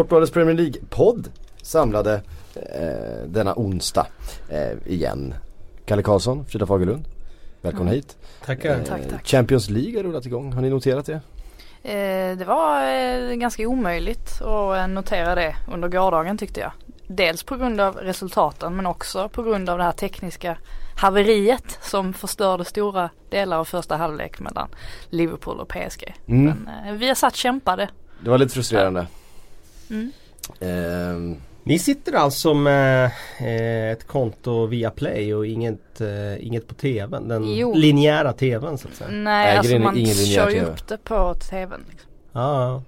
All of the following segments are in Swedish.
Sportbladets Premier League-podd samlade eh, denna onsdag eh, igen. Kalle Karlsson, Frida Fagerlund, välkomna mm. hit. Tackar. Eh, tack, tack. Champions League har rullat igång, har ni noterat det? Eh, det var eh, ganska omöjligt att notera det under gårdagen tyckte jag. Dels på grund av resultaten men också på grund av det här tekniska haveriet som förstörde stora delar av första halvlek mellan Liverpool och PSG. Mm. Men eh, vi har satt kämpade. Det var lite frustrerande. Mm. Um. Ni sitter alltså med eh, ett konto via Play och inget, eh, inget på tvn? Den jo. linjära tvn så att säga? Nej, alltså man kör ju upp det på tvn. Liksom. Ah.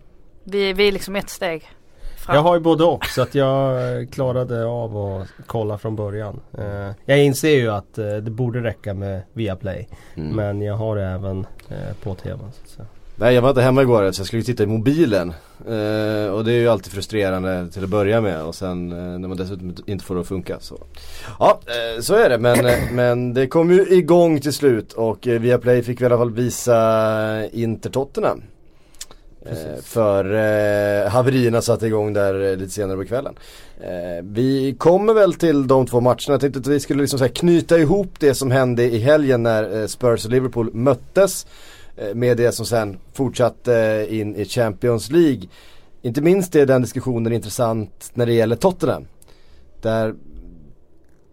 Vi, vi är liksom ett steg fram. Jag har ju både och så att jag klarade av att kolla från början. Eh, jag inser ju att eh, det borde räcka med Viaplay. Mm. Men jag har det även eh, på tvn. Så Nej jag var inte hemma igår så jag skulle titta i mobilen. Eh, och det är ju alltid frustrerande till att börja med och sen eh, när man dessutom inte får det att funka så. Ja eh, så är det men, men det kom ju igång till slut och eh, Viaplay fick vi i alla fall visa Inter Tottenham. Eh, för eh, haverierna satte igång där eh, lite senare på kvällen. Eh, vi kommer väl till de två matcherna. Jag tänkte att vi skulle liksom så knyta ihop det som hände i helgen när eh, Spurs och Liverpool möttes. Eh, med det som sen fortsatte eh, in i Champions League. Inte minst är den diskussionen intressant när det gäller Tottenham. Där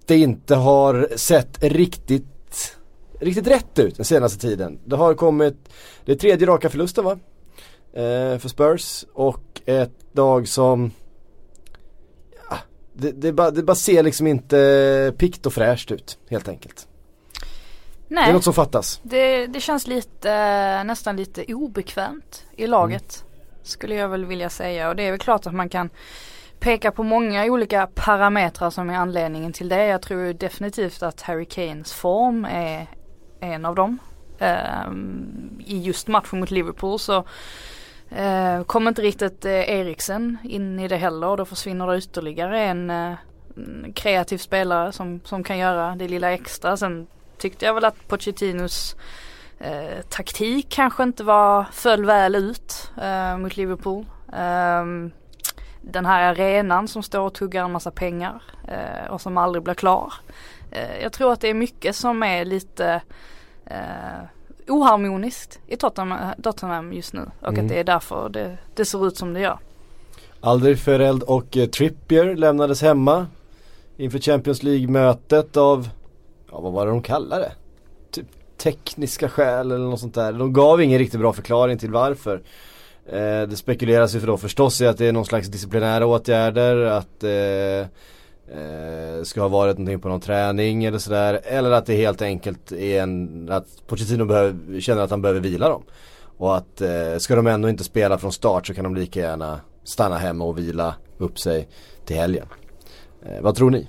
det inte har sett riktigt, riktigt rätt ut den senaste tiden. Det har kommit, det är tredje raka förlusten va? eh, för Spurs och ett lag som ja, det, det, bara, det bara ser liksom inte pikt och fräscht ut helt enkelt. Nej. Det är något som fattas. Det, det känns lite, nästan lite obekvämt i laget. Mm. Skulle jag väl vilja säga och det är väl klart att man kan peka på många olika parametrar som är anledningen till det. Jag tror definitivt att Harry Kanes form är en av dem. Um, I just matchen mot Liverpool så Eh, kom inte riktigt eh, Eriksen in i det heller och då försvinner det ytterligare en eh, kreativ spelare som, som kan göra det lilla extra. Sen tyckte jag väl att Pochettinos eh, taktik kanske inte var, föll väl ut eh, mot Liverpool. Um, den här arenan som står och tuggar en massa pengar eh, och som aldrig blir klar. Eh, jag tror att det är mycket som är lite eh, oharmoniskt i Tottenham, Tottenham just nu och mm. att det är därför det, det ser ut som det gör. Alderfereld och eh, Trippier lämnades hemma inför Champions League-mötet av, ja vad var det de kallade det? Typ tekniska skäl eller något sånt där. De gav ingen riktigt bra förklaring till varför. Eh, det spekuleras ju för då förstås i att det är någon slags disciplinära åtgärder, att eh, eh, ska ha varit någonting på någon träning eller sådär. Eller att det helt enkelt är en, att Pochettino behöver, känner att han behöver vila dem. Och att eh, ska de ändå inte spela från start så kan de lika gärna stanna hemma och vila upp sig till helgen. Eh, vad tror ni?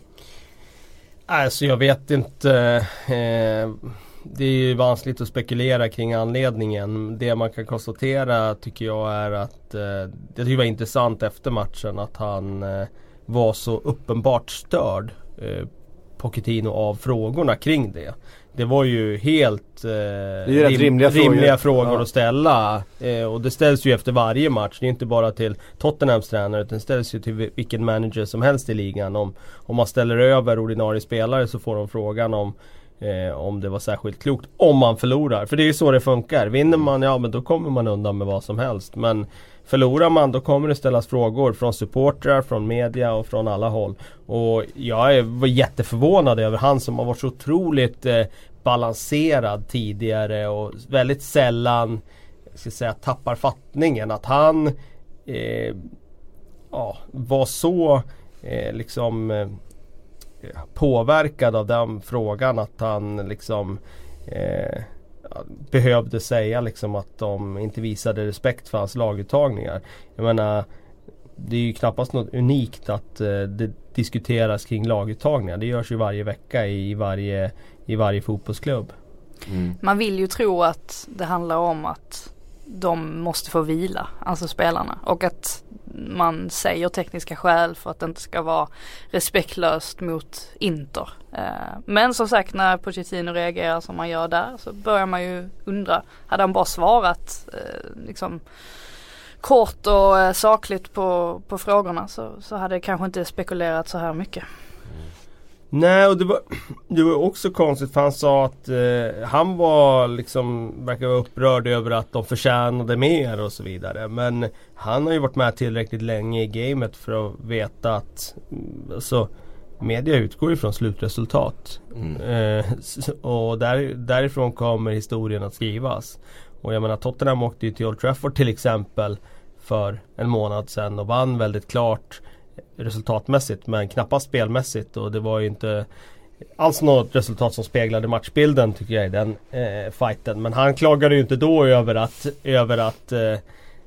Alltså jag vet inte. Eh, det är ju vanskligt att spekulera kring anledningen. Det man kan konstatera tycker jag är att eh, det var intressant efter matchen att han eh, var så uppenbart störd eh, Pochettino av frågorna kring det. Det var ju helt eh, rim, rimliga, rimliga, frågor, frågor ja. att ställa. Eh, och det ställs ju efter varje match. Det är inte bara till Tottenhams tränare utan det ställs ju till vilken manager som helst i ligan. Om, om man ställer över ordinarie spelare så får de frågan om Eh, om det var särskilt klokt. Om man förlorar. För det är ju så det funkar. Vinner man, ja men då kommer man undan med vad som helst. Men Förlorar man då kommer det ställas frågor från supportrar, från media och från alla håll. Och jag var jätteförvånad över han som har varit så otroligt eh, balanserad tidigare och väldigt sällan ska säga, tappar fattningen. Att han eh, ja, var så eh, liksom eh, påverkad av den frågan att han liksom eh, behövde säga liksom att de inte visade respekt för hans laguttagningar. Jag menar det är ju knappast något unikt att eh, det diskuteras kring laguttagningar. Det görs ju varje vecka i varje, i varje fotbollsklubb. Mm. Man vill ju tro att det handlar om att de måste få vila, alltså spelarna. Och att man säger tekniska skäl för att det inte ska vara respektlöst mot Inter. Eh, men som sagt när Pochettino reagerar som man gör där så börjar man ju undra, hade han bara svarat eh, liksom kort och eh, sakligt på, på frågorna så, så hade det kanske inte spekulerat så här mycket. Nej och det var, det var också konstigt för han sa att eh, han var liksom Verkar vara upprörd över att de förtjänade mer och så vidare. Men han har ju varit med tillräckligt länge i gamet för att veta att mm, alltså, Media utgår ju från slutresultat. Mm. Eh, och där, därifrån kommer historien att skrivas. Och jag menar Tottenham åkte ju till Old Trafford till exempel för en månad sedan och vann väldigt klart resultatmässigt men knappast spelmässigt och det var ju inte alls något resultat som speglade matchbilden tycker jag i den eh, fighten. Men han klagade ju inte då över att, över att eh,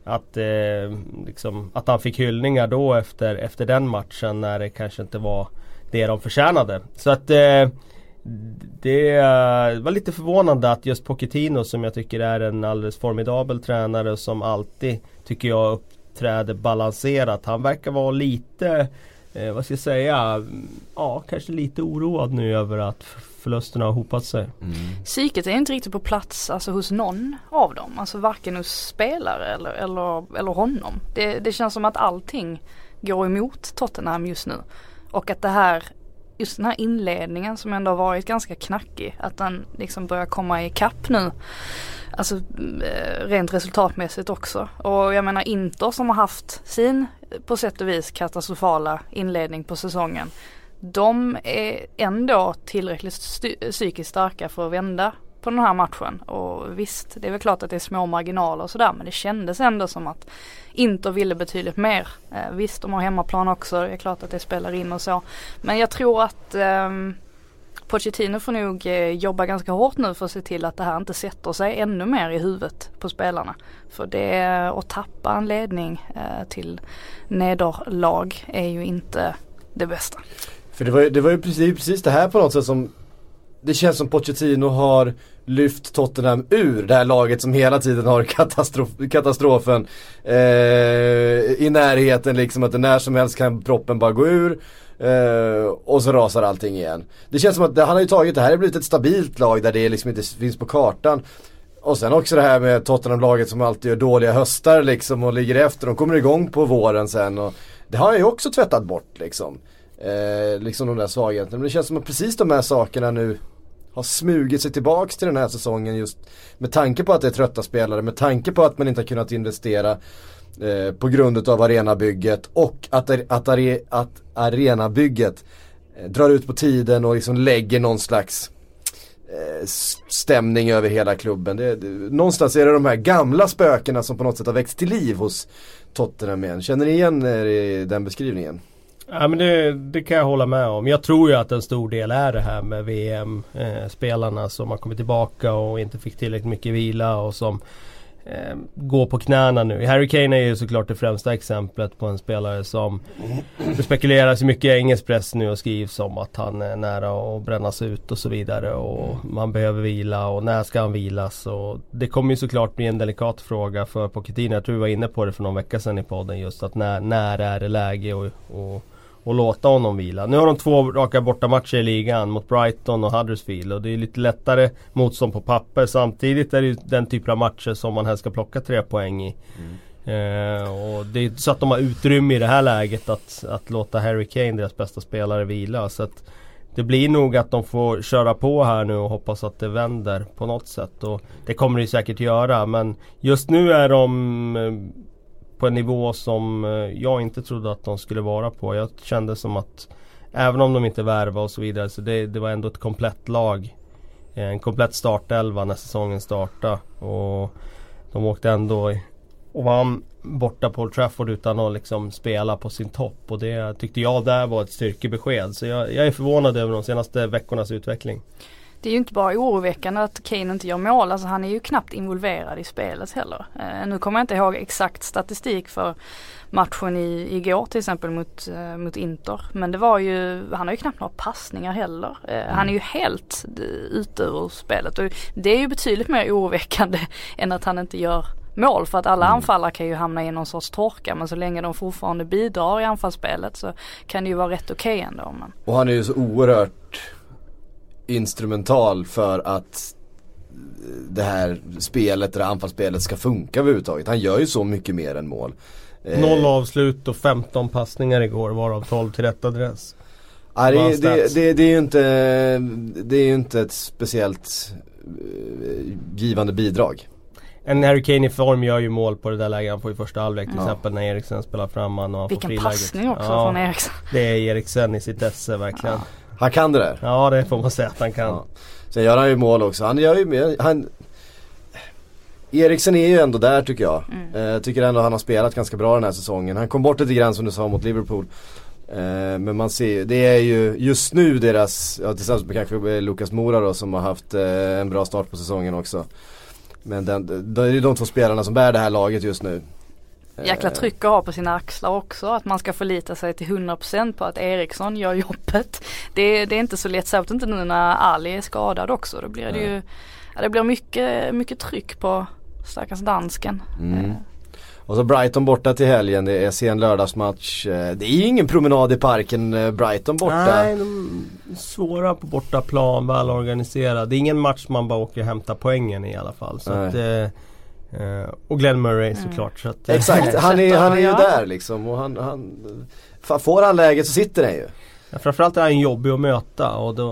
att, eh, liksom, att han fick hyllningar då efter, efter den matchen när det kanske inte var det de förtjänade. Så att eh, det var lite förvånande att just Pochettino som jag tycker är en alldeles formidabel tränare som alltid tycker jag uppträder balanserat. Han verkar vara lite, eh, vad ska jag säga, ja kanske lite oroad nu över att förlusterna har hopat sig. Mm. Psyket är inte riktigt på plats alltså hos någon av dem. Alltså varken hos spelare eller, eller, eller honom. Det, det känns som att allting går emot Tottenham just nu. Och att det här just den här inledningen som ändå har varit ganska knackig. Att den liksom börjar komma i kapp nu. Alltså eh, rent resultatmässigt också. Och jag menar Inter som har haft sin eh, på sätt och vis katastrofala inledning på säsongen. De är ändå tillräckligt psykiskt starka för att vända på den här matchen. Och visst, det är väl klart att det är små marginaler och sådär men det kändes ändå som att Inter ville betydligt mer. Eh, visst, de har hemmaplan också, det är klart att det spelar in och så. Men jag tror att eh, Pochettino får nog eh, jobba ganska hårt nu för att se till att det här inte sätter sig ännu mer i huvudet på spelarna. För det eh, att tappa en ledning eh, till nederlag är ju inte det bästa. För det var, det var ju precis, precis det här på något sätt som det känns som Pochettino har lyft Tottenham ur det här laget som hela tiden har katastrof, katastrofen eh, i närheten liksom att det när som helst kan proppen bara gå ur Uh, och så rasar allting igen. Det känns som att det, han har ju tagit, det här har blivit ett stabilt lag där det liksom inte finns på kartan. Och sen också det här med Tottenham-laget som alltid gör dåliga höstar liksom och ligger efter. De kommer igång på våren sen och det har han ju också tvättat bort liksom. Uh, liksom de där svagheterna. Men det känns som att precis de här sakerna nu har smugit sig tillbaks till den här säsongen just med tanke på att det är trötta spelare, med tanke på att man inte har kunnat investera eh, på grund av arenabygget och att, att, are, att arenabygget eh, drar ut på tiden och liksom lägger någon slags eh, stämning över hela klubben. Det, det, någonstans är det de här gamla spökena som på något sätt har växt till liv hos Tottenham igen. Känner ni igen er den beskrivningen? Ja men det, det, kan jag hålla med om. Jag tror ju att en stor del är det här med VM-spelarna eh, som har kommit tillbaka och inte fick tillräckligt mycket vila och som eh, på knäna nu. Harry Kane är ju såklart det främsta exemplet på en spelare som Det spekuleras ju mycket i engelsk press nu och skrivs om att han är nära att brännas ut och så vidare och man behöver vila och när ska han vilas och Det kommer ju såklart bli en delikat fråga för Pochettino. Jag tror vi var inne på det för någon vecka sedan i podden just att när, när är det läge och, och och låta honom vila. Nu har de två raka bortamatcher i ligan mot Brighton och Huddersfield och det är lite lättare motstånd på papper. Samtidigt är det ju den typen av matcher som man helst ska plocka tre poäng i. Mm. Eh, och det är så att de har utrymme i det här läget att, att låta Harry Kane, deras bästa spelare, vila. Så att det blir nog att de får köra på här nu och hoppas att det vänder på något sätt. Och det kommer det ju säkert göra men just nu är de eh, på en nivå som eh, jag inte trodde att de skulle vara på. Jag kände som att Även om de inte värvade och så vidare så det, det var ändå ett komplett lag. Eh, en komplett startelva när säsongen startade. Och de åkte ändå och vann borta på Old Trafford utan att liksom spela på sin topp. Och det tyckte jag där var ett styrkebesked. Så jag, jag är förvånad över de senaste veckornas utveckling det är ju inte bara oroväckande att Kane inte gör mål, alltså han är ju knappt involverad i spelet heller. Eh, nu kommer jag inte ihåg exakt statistik för matchen i, igår till exempel mot, eh, mot Inter. Men det var ju, han har ju knappt några passningar heller. Eh, mm. Han är ju helt ute ur spelet och det är ju betydligt mer oroväckande än att han inte gör mål för att alla mm. anfallare kan ju hamna i någon sorts torka men så länge de fortfarande bidrar i anfallsspelet så kan det ju vara rätt okej okay ändå. Men... Och han är ju så oerhört instrumental för att det här spelet, det här anfallsspelet ska funka överhuvudtaget. Han gör ju så mycket mer än mål. Eh, Noll avslut och 15 passningar igår varav 12 till rätt adress. Ja, det, det, det, det, är ju inte, det är inte ett speciellt uh, givande bidrag. En Harry Kane i form gör ju mål på det där läget han får i första halvlek till ja. exempel när Eriksen spelar fram han och han Vilken får passning också ja, från Eriksen. Det är Eriksen i sitt esse verkligen. Ja. Han kan det där. Ja det får man säga att han kan. Ja. Sen gör han ju mål också. Han gör ju han Eriksen är ju ändå där tycker jag. Mm. Jag eh, tycker ändå han har spelat ganska bra den här säsongen. Han kom bort lite grann som du sa mot Liverpool. Eh, men man ser det är ju just nu deras, ja tillsammans med kanske Lukas Mora då som har haft eh, en bra start på säsongen också. Men den, det är ju de två spelarna som bär det här laget just nu. Jäkla tryck att ha på sina axlar också att man ska förlita sig till 100% på att Eriksson gör jobbet. Det, det är inte så lätt, särskilt inte nu när Ali är skadad också. Då blir det ju, ja, det blir mycket, mycket tryck på stackars dansken. Mm. Eh. Och så Brighton borta till helgen, det är sen lördagsmatch. Eh, det är ju ingen promenad i parken eh, Brighton borta. Nej, de är svåra på bortaplan, väl organiserade. Det är ingen match man bara åker och hämtar poängen i i alla fall. Så att, eh, och Glenn Murray mm. såklart. Så att, Exakt, han är, han är ju där liksom. Och han, han, får han läget så sitter den ju. Ja, framförallt är han jobbig att möta och då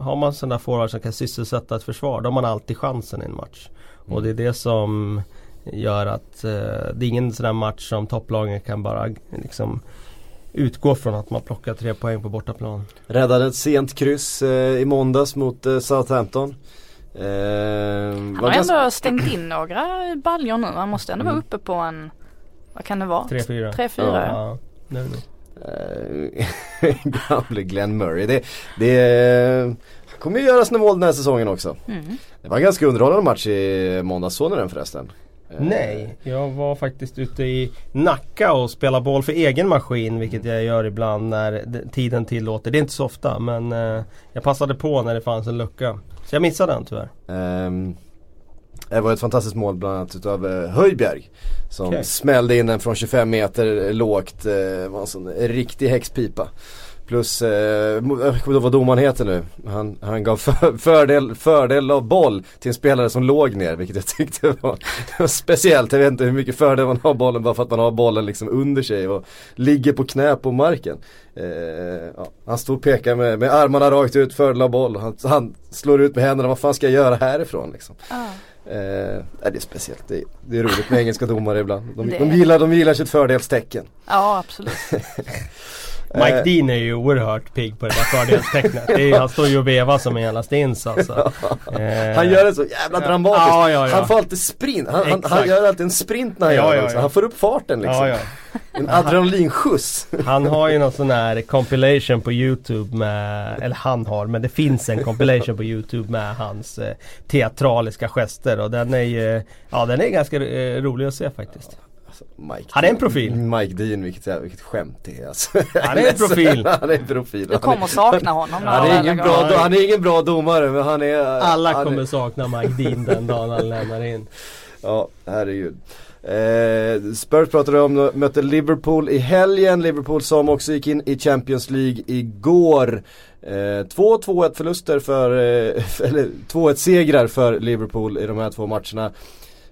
har man sådana forwards som kan sysselsätta ett försvar. Då har man alltid chansen i en match. Mm. Och det är det som gör att eh, det är ingen sån där match som topplagen kan bara liksom utgå från att man plockar tre poäng på bortaplan. Räddade ett sent kryss eh, i måndags mot eh, Southampton. Eh, han har ändå stängt in några baljor nu. Han måste ändå mm. vara uppe på en, vad kan det vara? 3-4. 3-4 ja. ja. Nej, nej. Gamle Glenn Murray. Det, det kommer ju göra sina mål den här säsongen också. Mm. Det var en ganska underhållande match i måndags, såg ni den förresten? Nej, jag var faktiskt ute i Nacka och spelade boll för egen maskin vilket jag gör ibland när tiden tillåter. Det är inte så ofta men eh, jag passade på när det fanns en lucka. Så jag missade den tyvärr. Um, det var ett fantastiskt mål bland annat utav uh, Höjbjerg. Som okay. smällde in den från 25 meter lågt. Uh, var en sån riktig häxpipa. Plus, eh, jag kommer vad domaren heter nu. Han, han gav för, fördel, fördel av boll till en spelare som låg ner. Vilket jag tyckte var, var speciellt. Jag vet inte hur mycket fördel man har bollen bara för att man har bollen liksom under sig och ligger på knä på marken. Eh, ja. Han stod och pekade med, med armarna rakt ut, fördel av boll. Han, han slår ut med händerna, vad fan ska jag göra härifrån liksom. Ah. Eh, det är speciellt, det är, det är roligt med engelska domare ibland. De, de, gillar, de gillar sitt fördelstecken. Ja absolut. Mike eh. Dean är ju oerhört pigg på det där fördelstecknet. han står ju och vevar som en jävla stins alltså. eh. Han gör det så jävla dramatiskt. Ja, ja, ja. Han får alltid sprint. Han, han, han, gör alltid en sprint när han gör det också. Han får upp farten liksom. En adrenalinskjuts. Han har ju någon sån här compilation på Youtube med, eller han har, men det finns en compilation på Youtube med hans eh, teatraliska gester och den är ju, ja den är ganska eh, rolig att se faktiskt. Mike han är en profil. Mike Dean, vilket, vilket skämt det är alltså. Han är en profil. han är en profil. Du kommer sakna honom. Han är, ingen bra, han är ingen bra domare men han är Alla han kommer är... sakna Mike Dean den dagen han lämnar in. Ja, herregud. Eh, Spurs pratade om, mötte Liverpool i helgen. Liverpool som också gick in i Champions League igår. Eh, två 2-1 förluster för, eh, eller 2-1 segrar för Liverpool i de här två matcherna.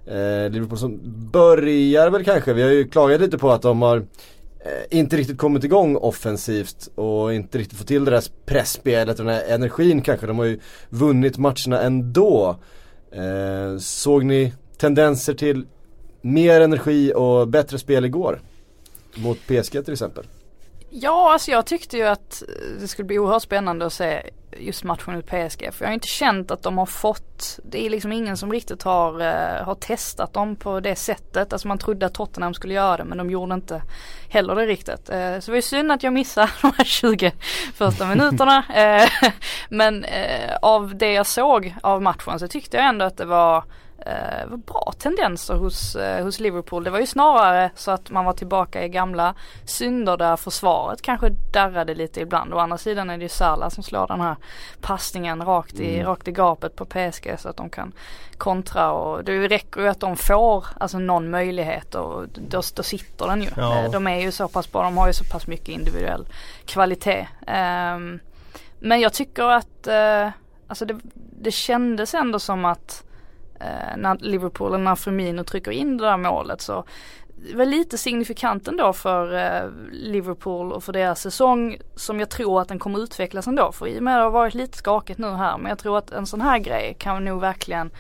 Eh, Liverpool som börjar väl kanske, vi har ju klagat lite på att de har eh, inte riktigt kommit igång offensivt och inte riktigt fått till det där pressspelet och den här energin kanske. De har ju vunnit matcherna ändå. Eh, såg ni tendenser till mer energi och bättre spel igår? Mot PSG till exempel. Ja, alltså jag tyckte ju att eh, det skulle bli oerhört spännande att se just matchen mot PSG. För jag har inte känt att de har fått, det är liksom ingen som riktigt har, uh, har testat dem på det sättet. Alltså man trodde att Tottenham skulle göra det men de gjorde inte heller det riktigt. Uh, så det var ju synd att jag missade de här 20 första minuterna. Uh, men av det jag såg av matchen så tyckte jag ändå att det var eh, bra tendenser hos, eh, hos Liverpool. Det var ju snarare så att man var tillbaka i gamla synder där försvaret kanske darrade lite ibland. Å andra sidan är det ju Salah som slår den här passningen rakt i, mm. rakt i gapet på PSG så att de kan kontra och det räcker ju att de får alltså någon möjlighet och då, då sitter den ju. Ja. Eh, de är ju så pass bra, de har ju så pass mycket individuell kvalitet. Um, men jag tycker att uh, alltså det, det kändes ändå som att eh, Eh, när Liverpool, när Firmino trycker in det där målet så det var lite signifikant ändå för eh, Liverpool och för deras säsong som jag tror att den kommer utvecklas ändå. För i och med att det har varit lite skakigt nu här men jag tror att en sån här grej kan nog verkligen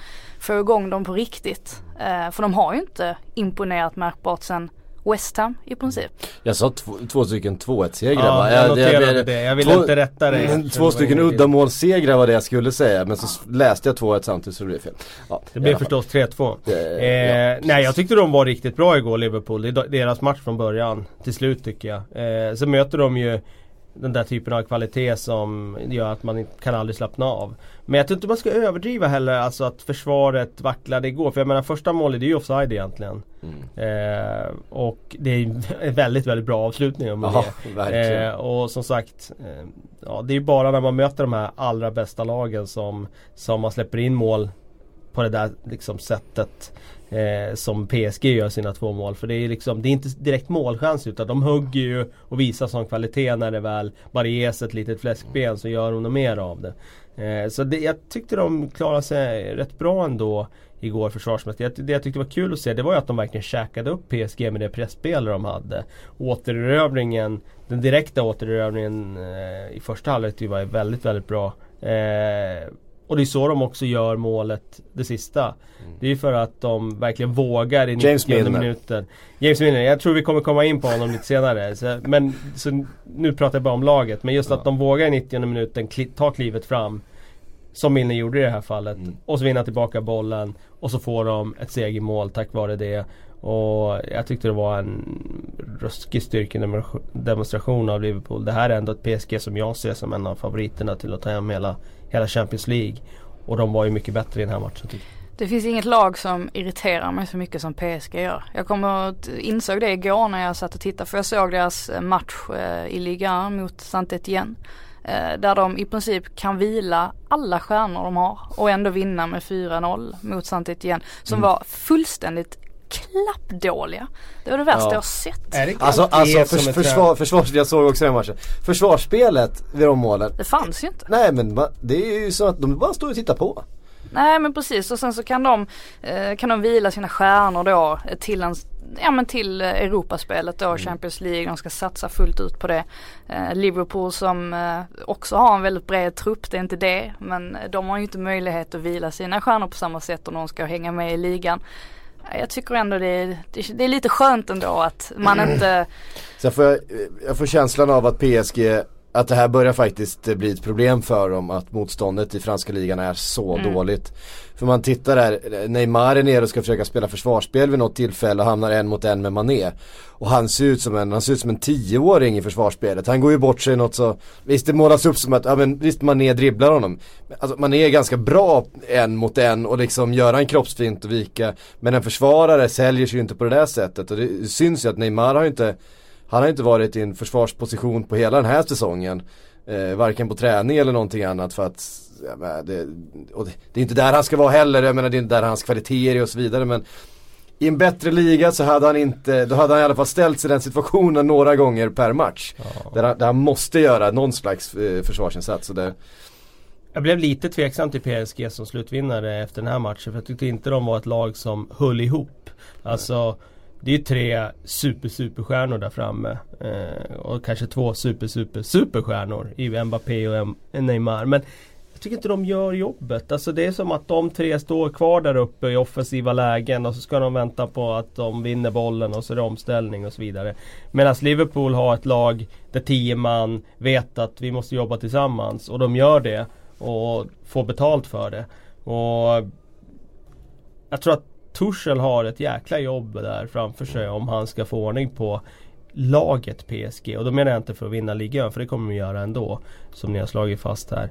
få igång dem på riktigt. Eh, för de har ju inte imponerat märkbart sen West Ham i princip. Jag sa två, två stycken 2-1 segrar Ja, va? jag Jag- noterade jag- det. Jag ville två- inte rätta dig. Mm, Två var stycken uddamålssegrar var det jag skulle säga men så s- läste jag 2-1 samtidigt så det blev fel. Ja, Det blev förstås 3-2. Det- Eh, ja, nej jag tyckte de var riktigt bra igår Liverpool. Det är deras match från början till slut tycker jag. Eh, så möter de ju den där typen av kvalitet som gör att man kan aldrig slappna av. Men jag tror inte man ska överdriva heller alltså att försvaret vacklade igår. För jag menar första målet det är ju offside egentligen. Mm. Eh, och det är en väldigt, väldigt bra avslutning om Ja, det. Eh, och som sagt, eh, ja, det är ju bara när man möter de här allra bästa lagen som, som man släpper in mål på det där liksom sättet. Eh, som PSG gör sina två mål. För det är liksom, det är inte direkt målchans utan de hugger ju och visar sån kvalitet när det väl bara ges ett litet fläskben så gör de nog mer av det. Eh, så det, jag tyckte de klarade sig rätt bra ändå igår försvarsmässigt. Det, det jag tyckte var kul att se det var ju att de verkligen käkade upp PSG med det pressspel de hade. Återerövringen, den direkta återerövringen eh, i första halvlek var ju var väldigt, väldigt bra. Eh, och det är så de också gör målet, det sista. Det är ju för att de verkligen vågar i James 90 Milner. minuten. James Milner, jag tror vi kommer komma in på honom lite senare. Så, men så, nu pratar jag bara om laget. Men just att de vågar i 90 minuten kli, ta klivet fram. Som Milner gjorde i det här fallet. Mm. Och så vinna tillbaka bollen. Och så får de ett segermål tack vare det. Och jag tyckte det var en ruskig styrkedemonstration av Liverpool. Det här är ändå ett PSG som jag ser som en av favoriterna till att ta hem hela, hela Champions League. Och de var ju mycket bättre i den här matchen. Det finns inget lag som irriterar mig så mycket som PSG gör. Jag kommer insåg det igår när jag satt och tittade för jag såg deras eh, match eh, i ligan mot saint Etienne. Eh, där de i princip kan vila alla stjärnor de har och ändå vinna med 4-0 mot saint Etienne. Som Mm. var fullständigt klappdåliga. Det var det värsta Ja. jag har sett. Är det Alltså, alltså förs, försvar, försvars, jag såg också den matchen. Försvarsspelet vid de målen. Det fanns ju inte. Nej men det är ju så att de bara står och tittar på. Nej men precis och sen så kan de, eh, kan de vila sina stjärnor då till en Ja men till eh, Europaspelet då, Champions League, de ska satsa fullt ut på det. Eh, Liverpool som eh, också har en väldigt bred trupp, det är inte det. Men de har ju inte möjlighet att vila sina stjärnor på samma sätt om de ska hänga med i ligan. Jag tycker ändå det är, det, det är lite skönt ändå att man inte Sen får jag, jag får känslan av att PSG, att det här börjar faktiskt eh, bli ett problem för dem att motståndet i franska ligan är så Mm. dåligt. För man tittar där, Neymar är nere och ska försöka spela försvarsspel vid något tillfälle och hamnar en mot en med Mané. Och han ser ut som en, han ser ut som en tioåring i försvarsspelet. Han går ju bort sig något så, visst det målas upp som att, ja men visst Mané dribblar honom. Alltså Mané är ganska bra en mot en och liksom göra en kroppsfint och vika. Men en försvarare säljer sig ju inte på det där sättet och det syns ju att Neymar har ju inte han har inte varit i en försvarsposition på hela den här säsongen. Eh, varken på träning eller någonting annat för att ja, det, det, det är inte där han ska vara heller. Jag menar det är inte där hans kvaliteter är och så vidare. Men i en bättre liga så hade han inte, då hade han i alla fall ställt sig i den situationen några gånger per match. Där, han, där han måste göra någon slags eh, försvarsinsats. Och det, Jag blev lite tveksam till PSG som slutvinnare efter den här matchen. För jag tyckte inte de var ett lag som höll ihop. Alltså det är tre super superstjärnor där framme. Eh, och kanske två super super superstjärnor i Mbappé och M- Neymar. Men jag tycker inte de gör jobbet. Alltså det är som att de tre står kvar där uppe i offensiva lägen och så ska de vänta på att de vinner bollen och så är det omställning och så vidare. Medan Liverpool har ett lag där tio man vet att vi måste jobba tillsammans och de gör det och får betalt för det. Och jag tror att Tuchel har ett jäkla jobb där framför sig om han ska få ordning på laget PSG. Och då menar jag inte för att vinna ligan för det kommer de göra ändå. Som ni har slagit fast här.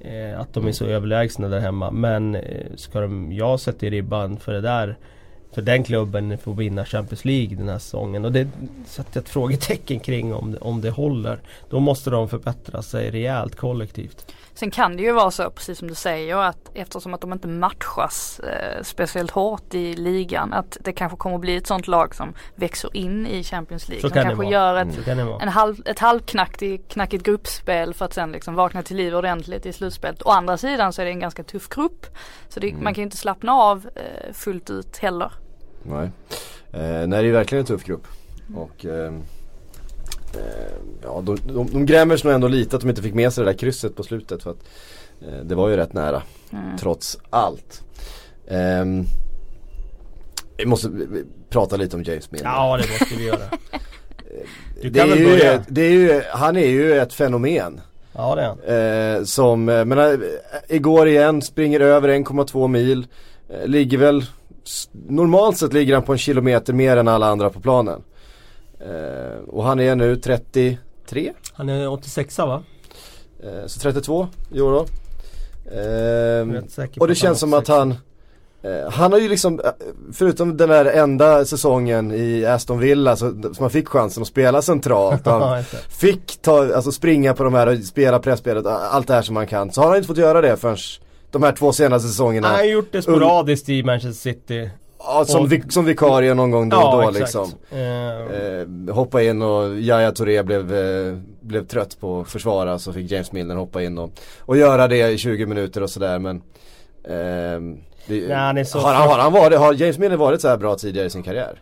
Eh, att de är så överlägsna där hemma. Men eh, ska de, jag sätter i ribban för det där för den klubben får vinna Champions League den här säsongen. Och det sätter jag ett frågetecken kring om det, om det håller. Då måste de förbättra sig rejält kollektivt. Sen kan det ju vara så, precis som du säger, att eftersom att de inte matchas eh, speciellt hårt i ligan, att det kanske kommer att bli ett sånt lag som växer in i Champions League. Så som kan det kanske vara. gör ett, det vara. en halv, ett halvknackigt knackigt gruppspel för att sen liksom vakna till liv ordentligt i slutspelet. Å andra sidan så är det en ganska tuff grupp. Så det, man kan ju inte slappna av eh, fullt ut heller. Nej. Eh, nej det är verkligen en tuff grupp. Och eh, eh, ja, de, de, de grämer sig nog ändå lite att de inte fick med sig det där krysset på slutet för att eh, det var ju rätt nära Mm. trots allt. Ehm, vi måste vi- vi prata lite om James Milner. Ja det måste vi göra. Du det kan är väl ju, börja? ett- det är ju, han är ju ett fenomen. Ja det är han. Eh, som, eh, men eh, igår igen springer över 1,2 mil. Eh, ligger väl, normalt sett ligger han på en kilometer mer än alla andra på planen. Eh, och han är nu 33, Han är 86 va? eh, så 32 i år då. Eh, och det känns som att han eh, han har ju liksom, eh, förutom den där enda säsongen i Aston Villa så, som han fick chansen att spela centralt. han fick ta, alltså springa på de här och spela pressspelet, allt det här som man kan. Så har han inte fått göra det förrän de här två senaste säsongerna. Han har gjort det sporadiskt i Manchester City. Ja, som, och- vi, som vikarie någon gång då och då exakt. liksom. Eh, Eh, hoppa in och Yahya Touré blev, eh, blev trött på att försvara så fick James Milner hoppa in och, och göra det i 20 minuter och sådär men ehm, det, Nej, har, han, har, han varit, har James Milner varit så här bra tidigare i sin karriär?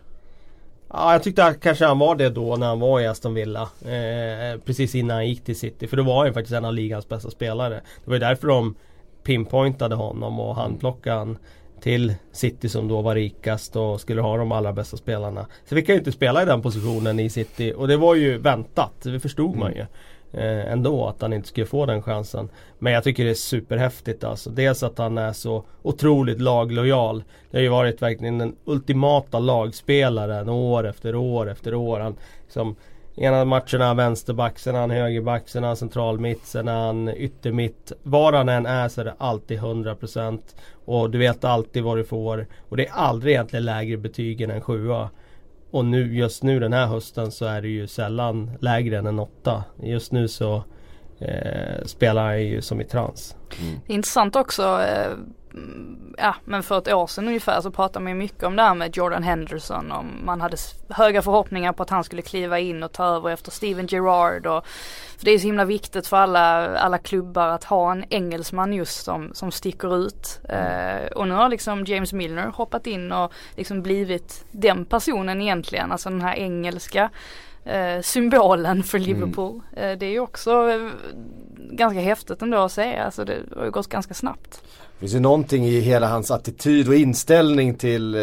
Ja, jag tyckte att kanske han var det då när han var i Aston Villa. Eh, precis innan han gick till City. För då var han faktiskt en av ligans bästa spelare. Det var ju därför de pinpointade honom och handplockade han till City som då var rikast och skulle ha de allra bästa spelarna. Så fick han ju inte spela i den positionen i City och det var ju väntat. Det förstod man ju. Eh, ändå att han inte skulle få den chansen. Men jag tycker det är superhäftigt alltså. Dels att han är så otroligt laglojal. Det har ju varit verkligen den ultimata lagspelaren år efter år efter år. Han, liksom, ena matchen är han vänsterback, sen är han högerback, sen är han central mitt, sen är han yttermitt. Var han än är så är det alltid 100% och du vet alltid vad du får. Och det är aldrig egentligen lägre betyg än en sjua. Och nu, just nu den här hösten så är det ju sällan lägre än en åtta. Just nu så eh, spelar han ju som i trans. Det är intressant också, eh, mm, Mm, ja men för ett år sedan ungefär så pratade man ju mycket om det här med Jordan Henderson. och man hade höga förhoppningar på att han skulle kliva in och ta över efter Steven Gerrard. Och, för det är så himla viktigt för alla, alla klubbar att ha en engelsman just som, som sticker ut. Eh, och nu har liksom James Milner hoppat in och liksom blivit den personen egentligen. Alltså den här engelska symbolen för Liverpool. Eh, det är ju också eh, ganska häftigt ändå att se. Alltså det har ju gått ganska snabbt. Det finns ju någonting i hela hans attityd och inställning till, eh,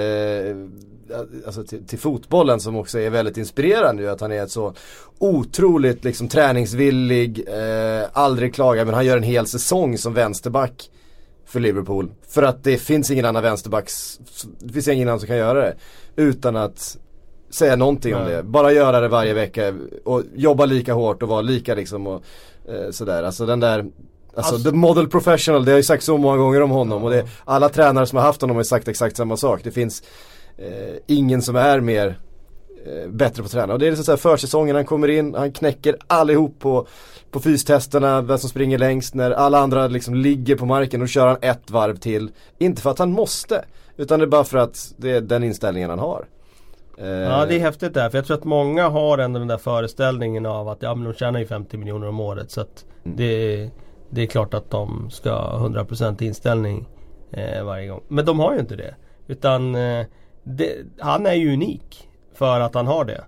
alltså till, till fotbollen som också är väldigt inspirerande ju. Att han är ett så otroligt liksom träningsvillig, eh, aldrig klagar men han gör en hel säsong som vänsterback för Liverpool. För att det finns ingen annan vänsterbacks, det finns ingen annan som kan göra det. Utan att säga någonting om Nej. det. Bara göra det varje vecka och jobba lika hårt och vara lika liksom och eh, sådär. Alltså den där Alltså, Alltså- the model professional, det har ju sagt så många gånger om honom och det, alla tränare som har haft honom har sagt exakt samma sak. Det finns eh, ingen som är mer eh, bättre på att träna. Och det är liksom så här försäsongen, han kommer in, han knäcker allihop på, på fystesterna, vem som springer längst. När alla andra liksom ligger på marken och kör han ett varv till. Inte för att han måste, utan det är bara för att det är den inställningen han har. Eh, Ja det är häftigt där för jag tror att många har ändå den där föreställningen av att ja men de tjänar ju 50 miljoner om året så att Mm. det, det är klart att de ska ha 100% inställning eh, varje gång. Men de har ju inte det. Utan eh, det, han är ju unik för att han har det.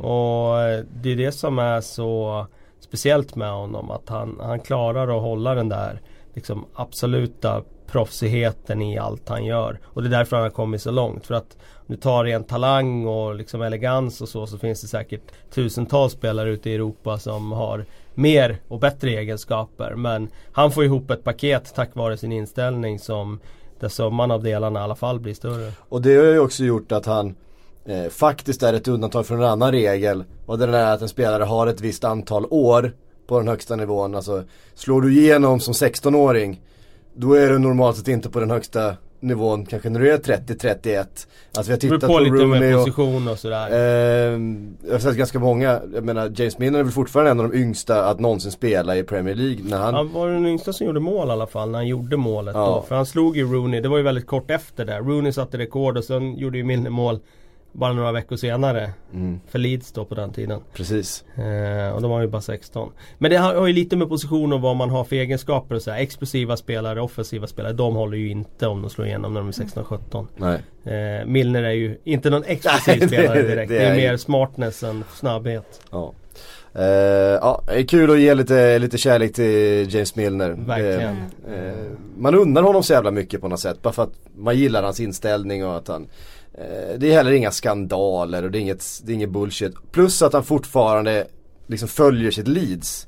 Och eh, det är det som är så speciellt med honom att han, han klarar att hålla den där liksom absoluta proffsigheten i allt han gör. Och det är därför han har kommit så långt. För att om du tar ren talang och liksom elegans och så så finns det säkert tusentals spelare ute i Europa som har mer och bättre egenskaper. Men han får ihop ett paket tack vare sin inställning som där summan av delarna i alla fall blir större. Och det har ju också gjort att han eh, faktiskt är ett undantag från en annan regel. Och den är att en spelare har ett visst antal år på den högsta nivån. Alltså slår du igenom som 16-åring då är du normalt sett inte på den högsta nivån kanske när du är 30-31. Alltså vi har Det tittat på på, lite Rooney och position och sådär. Eh, jag har sett ganska många, jag menar James Milner är väl fortfarande en av de yngsta att någonsin spela i Premier League när han Han var den yngsta som gjorde mål i alla fall när han gjorde målet Ja. då. För han slog ju Rooney, det var ju väldigt kort efter där. Rooney satte rekord och sen gjorde ju Milner mål bara några veckor senare. Mm, För Leeds då på den tiden. precis. Eh, och var han ju bara 16. Men det har, har ju lite med position och vad man har för egenskaper och så här. Explosiva spelare, offensiva spelare, de håller ju inte om de slår igenom när de är 16-17. Nej. Eh, Milner är ju inte någon explosiv Nej, det- spelare direkt. det Det är, är ju- mer smartness än snabbhet. Ja. Eh, ja, det är kul att ge lite, lite kärlek till James Milner. Verkligen. Eh, eh, man undrar honom så jävla mycket på något sätt. Bara för att man gillar hans inställning och att han Eh, det är heller inga skandaler och det är inget, det är inget bullshit. Plus att han fortfarande liksom följer sitt Leeds.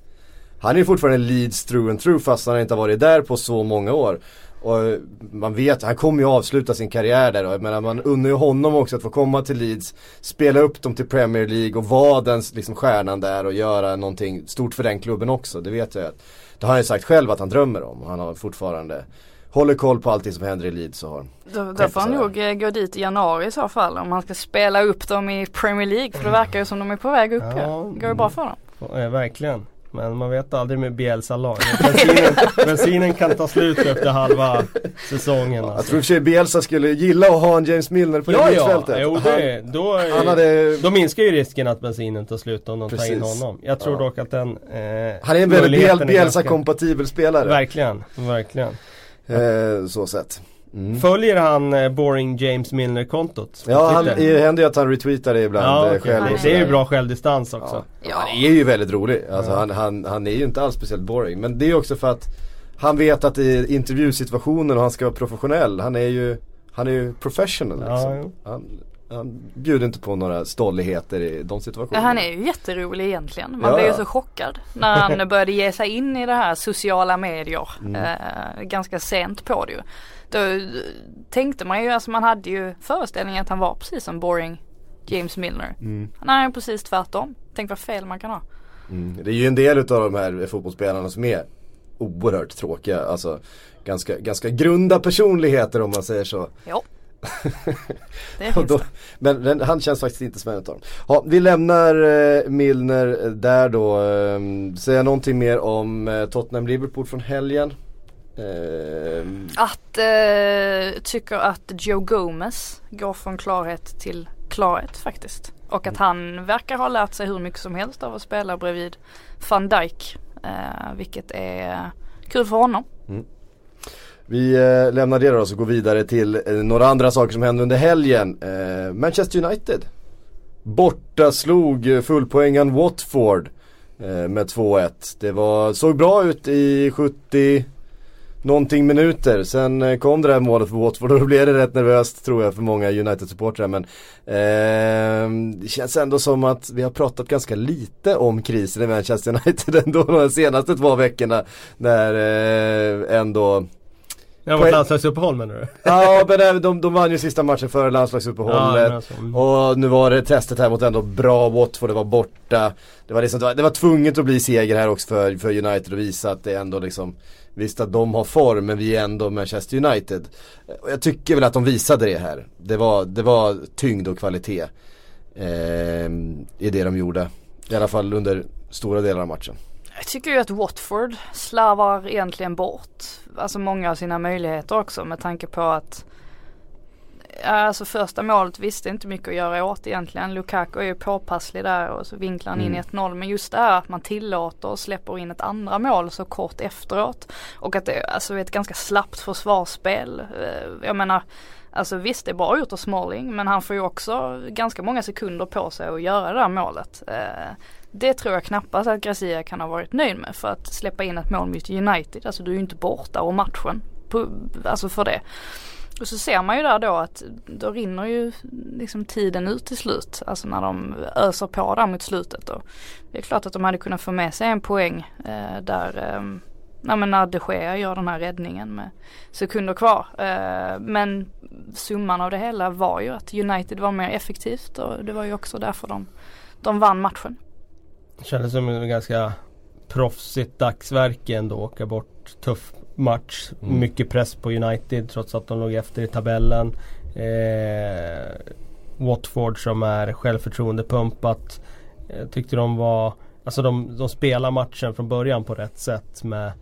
Han är ju fortfarande Leeds through and through fast han inte har varit där på så många år. Och eh, man vet, han kommer ju avsluta sin karriär där och jag menar man unnar ju honom också att få komma till Leeds, spela upp dem till Premier League och vara den liksom stjärnan där och göra någonting stort för den klubben också. Det vet jag att, det har han ju sagt själv att han drömmer om. Han har fortfarande, håller koll på allting som händer i Leeds och har. Då, då får han nog eh, gå dit i januari i så fall om han ska spela upp dem i Premier League för det verkar ju som de är på väg upp Ja, ja. Går ju bra för dem. Eh, verkligen. Men man vet aldrig med Bielsa-lag. Bensinen, bensinen kan ta slut efter halva säsongen. Jag Alltså. tror i och för sig Bielsa skulle gilla att ha en James Milner på Ja, ja. mittfältet. Jo, det, då, är- han hade, då minskar ju risken att bensinen tar slut om de tar in Precis. honom. Jag tror Ja. dock att den eh, han är en väldigt Bielsa-kompatibel spelare. Verkligen, verkligen. Eh, så sett. Mm. Följer han eh, Boring James Milner-kontot? Ja, han, det händer ju att han retweetar det ibland Ja, eh, okej. själv. Det är ju bra självdistans också. Ja. Ja. Han är ju väldigt rolig. Alltså Ja. han, han, han är ju inte alls speciellt boring. Men det är också för att han vet att i intervjusituationen och han ska vara professionell. Han är ju, han är ju professional Ja, liksom. han, han bjuder inte på några stolligheter i de situationerna. han är ju jätterolig egentligen. Man Ja, blev ju så chockad när han började ge sig in i det här sociala medier. Mm. Eh, ganska sent på det ju. Då tänkte man ju, alltså man hade ju föreställningen att han var precis som boring James Milner. Mm. Han är precis tvärtom. Tänk vad fel man kan ha. Mm. Det är ju en del utav de här fotbollsspelarna som är oerhört tråkiga. Alltså ganska, ganska grunda personligheter om man säger så. Ja. Det finns då, det. men den, han känns faktiskt inte som en utav dem. Ja, vi lämnar eh, Milner där då. Eh, säga någonting mer om eh, Tottenham-Liverpool från helgen. Eh, Att, eh, tycker att Joe Gomez går från klarhet till klarhet faktiskt. Och att han verkar ha lärt sig hur mycket som helst av att spela bredvid van Dijk. Eh, vilket är kul för honom vi eh, lämnar det då och går vidare till eh, några andra saker som hände under helgen. Eh, Manchester United borta slog eh, Watford eh, med 2-1. Det var, såg bra ut i 70 någonting minuter. Sen eh, kom det här målet för Watford och då blev det rätt nervöst tror jag för många United-supportrar. Men eh, det känns ändå som att vi har pratat ganska lite om krisen i Manchester United ändå de senaste två veckorna. När eh, ändå det var Poäng- ett landslagsuppehåll menar du? Ja men även de, de vann ju sista matchen före landslagsuppehållet. men alltså. Och nu var det testet här mot ändå bra Watford, det var borta. Det var, liksom, det var, det var tvunget att bli seger här också för, för United och visa att det ändå liksom Visst att de har form men vi är ändå Manchester United. Och jag tycker väl att de visade det här. Det var, det var tyngd och kvalitet eh, i det de gjorde. I alla fall under stora delar av matchen. Jag tycker ju att Watford slarvar egentligen bort alltså många av sina möjligheter också med tanke på att Alltså första målet visste inte mycket att göra åt egentligen. Lukaku är ju påpasslig där och så vinklar han in Mm. 1-0. Men just det här att man tillåter och släpper in ett andra mål så kort efteråt. Och att det alltså är ett ganska slappt försvarsspel. Eh, Jag menar Alltså visst det är bra gjort av Smalling men han får ju också ganska många sekunder på sig att göra det här målet. Det tror jag knappast att Gracia kan ha varit nöjd med för att släppa in ett mål mot United. Alltså du är ju inte borta och matchen. På, alltså för det. Och så ser man ju där då att då rinner ju liksom tiden ut till slut. Alltså när de öser på där mot slutet. Och det är klart att de hade kunnat få med sig en poäng eh, där eh, Nej men när de Gea gör den här räddningen med sekunder kvar. Eh, men summan av det hela var ju att United var mer effektivt och det var ju också därför de, de vann matchen. Kändes som en ganska proffsigt dagsverke ändå åka bort tuff match. Mm. Mycket press på United trots att de låg efter i tabellen. Eh, Watford som är självförtroendepumpat. Jag tyckte de var Alltså de, de spelar matchen från början på rätt sätt med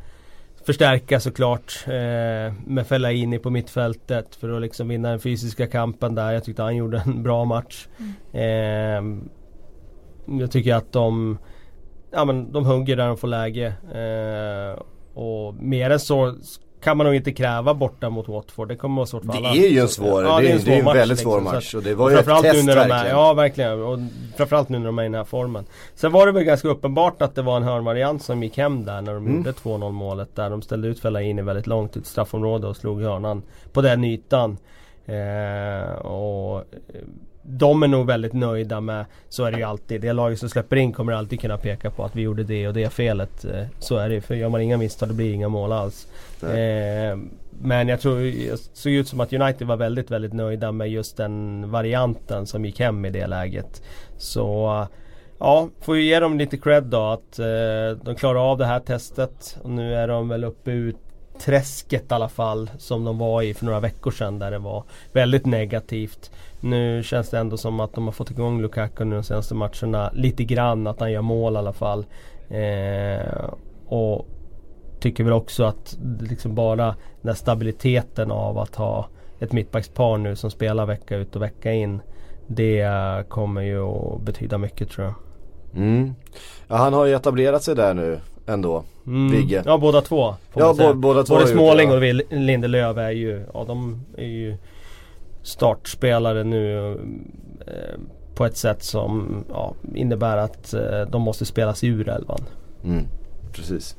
Förstärka såklart eh, med Fellaini på mittfältet för att liksom vinna den fysiska kampen där. Jag tyckte han gjorde en bra match. Mm. Eh, jag tycker att de Ja men de hugger där de får läge. Eh, och mer än så kan man nog inte kräva borta mot Watford. Det kommer vara svårt för det alla. Det är ju en svår, ja, det, är en, det är en match, väldigt svår liksom, match. Och det var ju ett test nu verkligen. Är, ja verkligen. Och framförallt nu när de är i den här formen. Sen var det väl ganska uppenbart att det var en hörnvariant som gick hem där när de mm. gjorde 2-0 målet. Där de ställde ut Fellaini väldigt långt ut straffområde och slog hörnan på den ytan. Eh, och eh, de är nog väldigt nöjda med, så är det ju alltid. Det laget som släpper in kommer alltid kunna peka på att vi gjorde det och det felet. Eh, så är det för gör man inga misstag det blir inga mål alls. Eh, men jag tror, det såg ut som att United var väldigt, väldigt nöjda med just den varianten som gick hem i det läget. Så Ja, får ju ge dem lite cred då att eh, de klarar av det här testet. Och nu är de väl uppe ut träsket i alla fall som de var i för några veckor sedan där det var väldigt negativt. Nu känns det ändå som att de har fått igång Lukaku nu de senaste matcherna lite grann, att han gör mål i alla fall. Eh, och tycker väl också att liksom bara den stabiliteten av att ha ett mittbackspar nu som spelar vecka ut och vecka in. Det kommer ju att betyda mycket tror jag. Mm. Ja, han har ju etablerat sig där nu ändå, mm. Vigge. Ja båda två. Ja bo, båda två Både Småling och Lindelöf är ju, ja de är ju startspelare nu eh, på ett sätt som ja, innebär att eh, de måste spelas ur elvan. Mm, precis.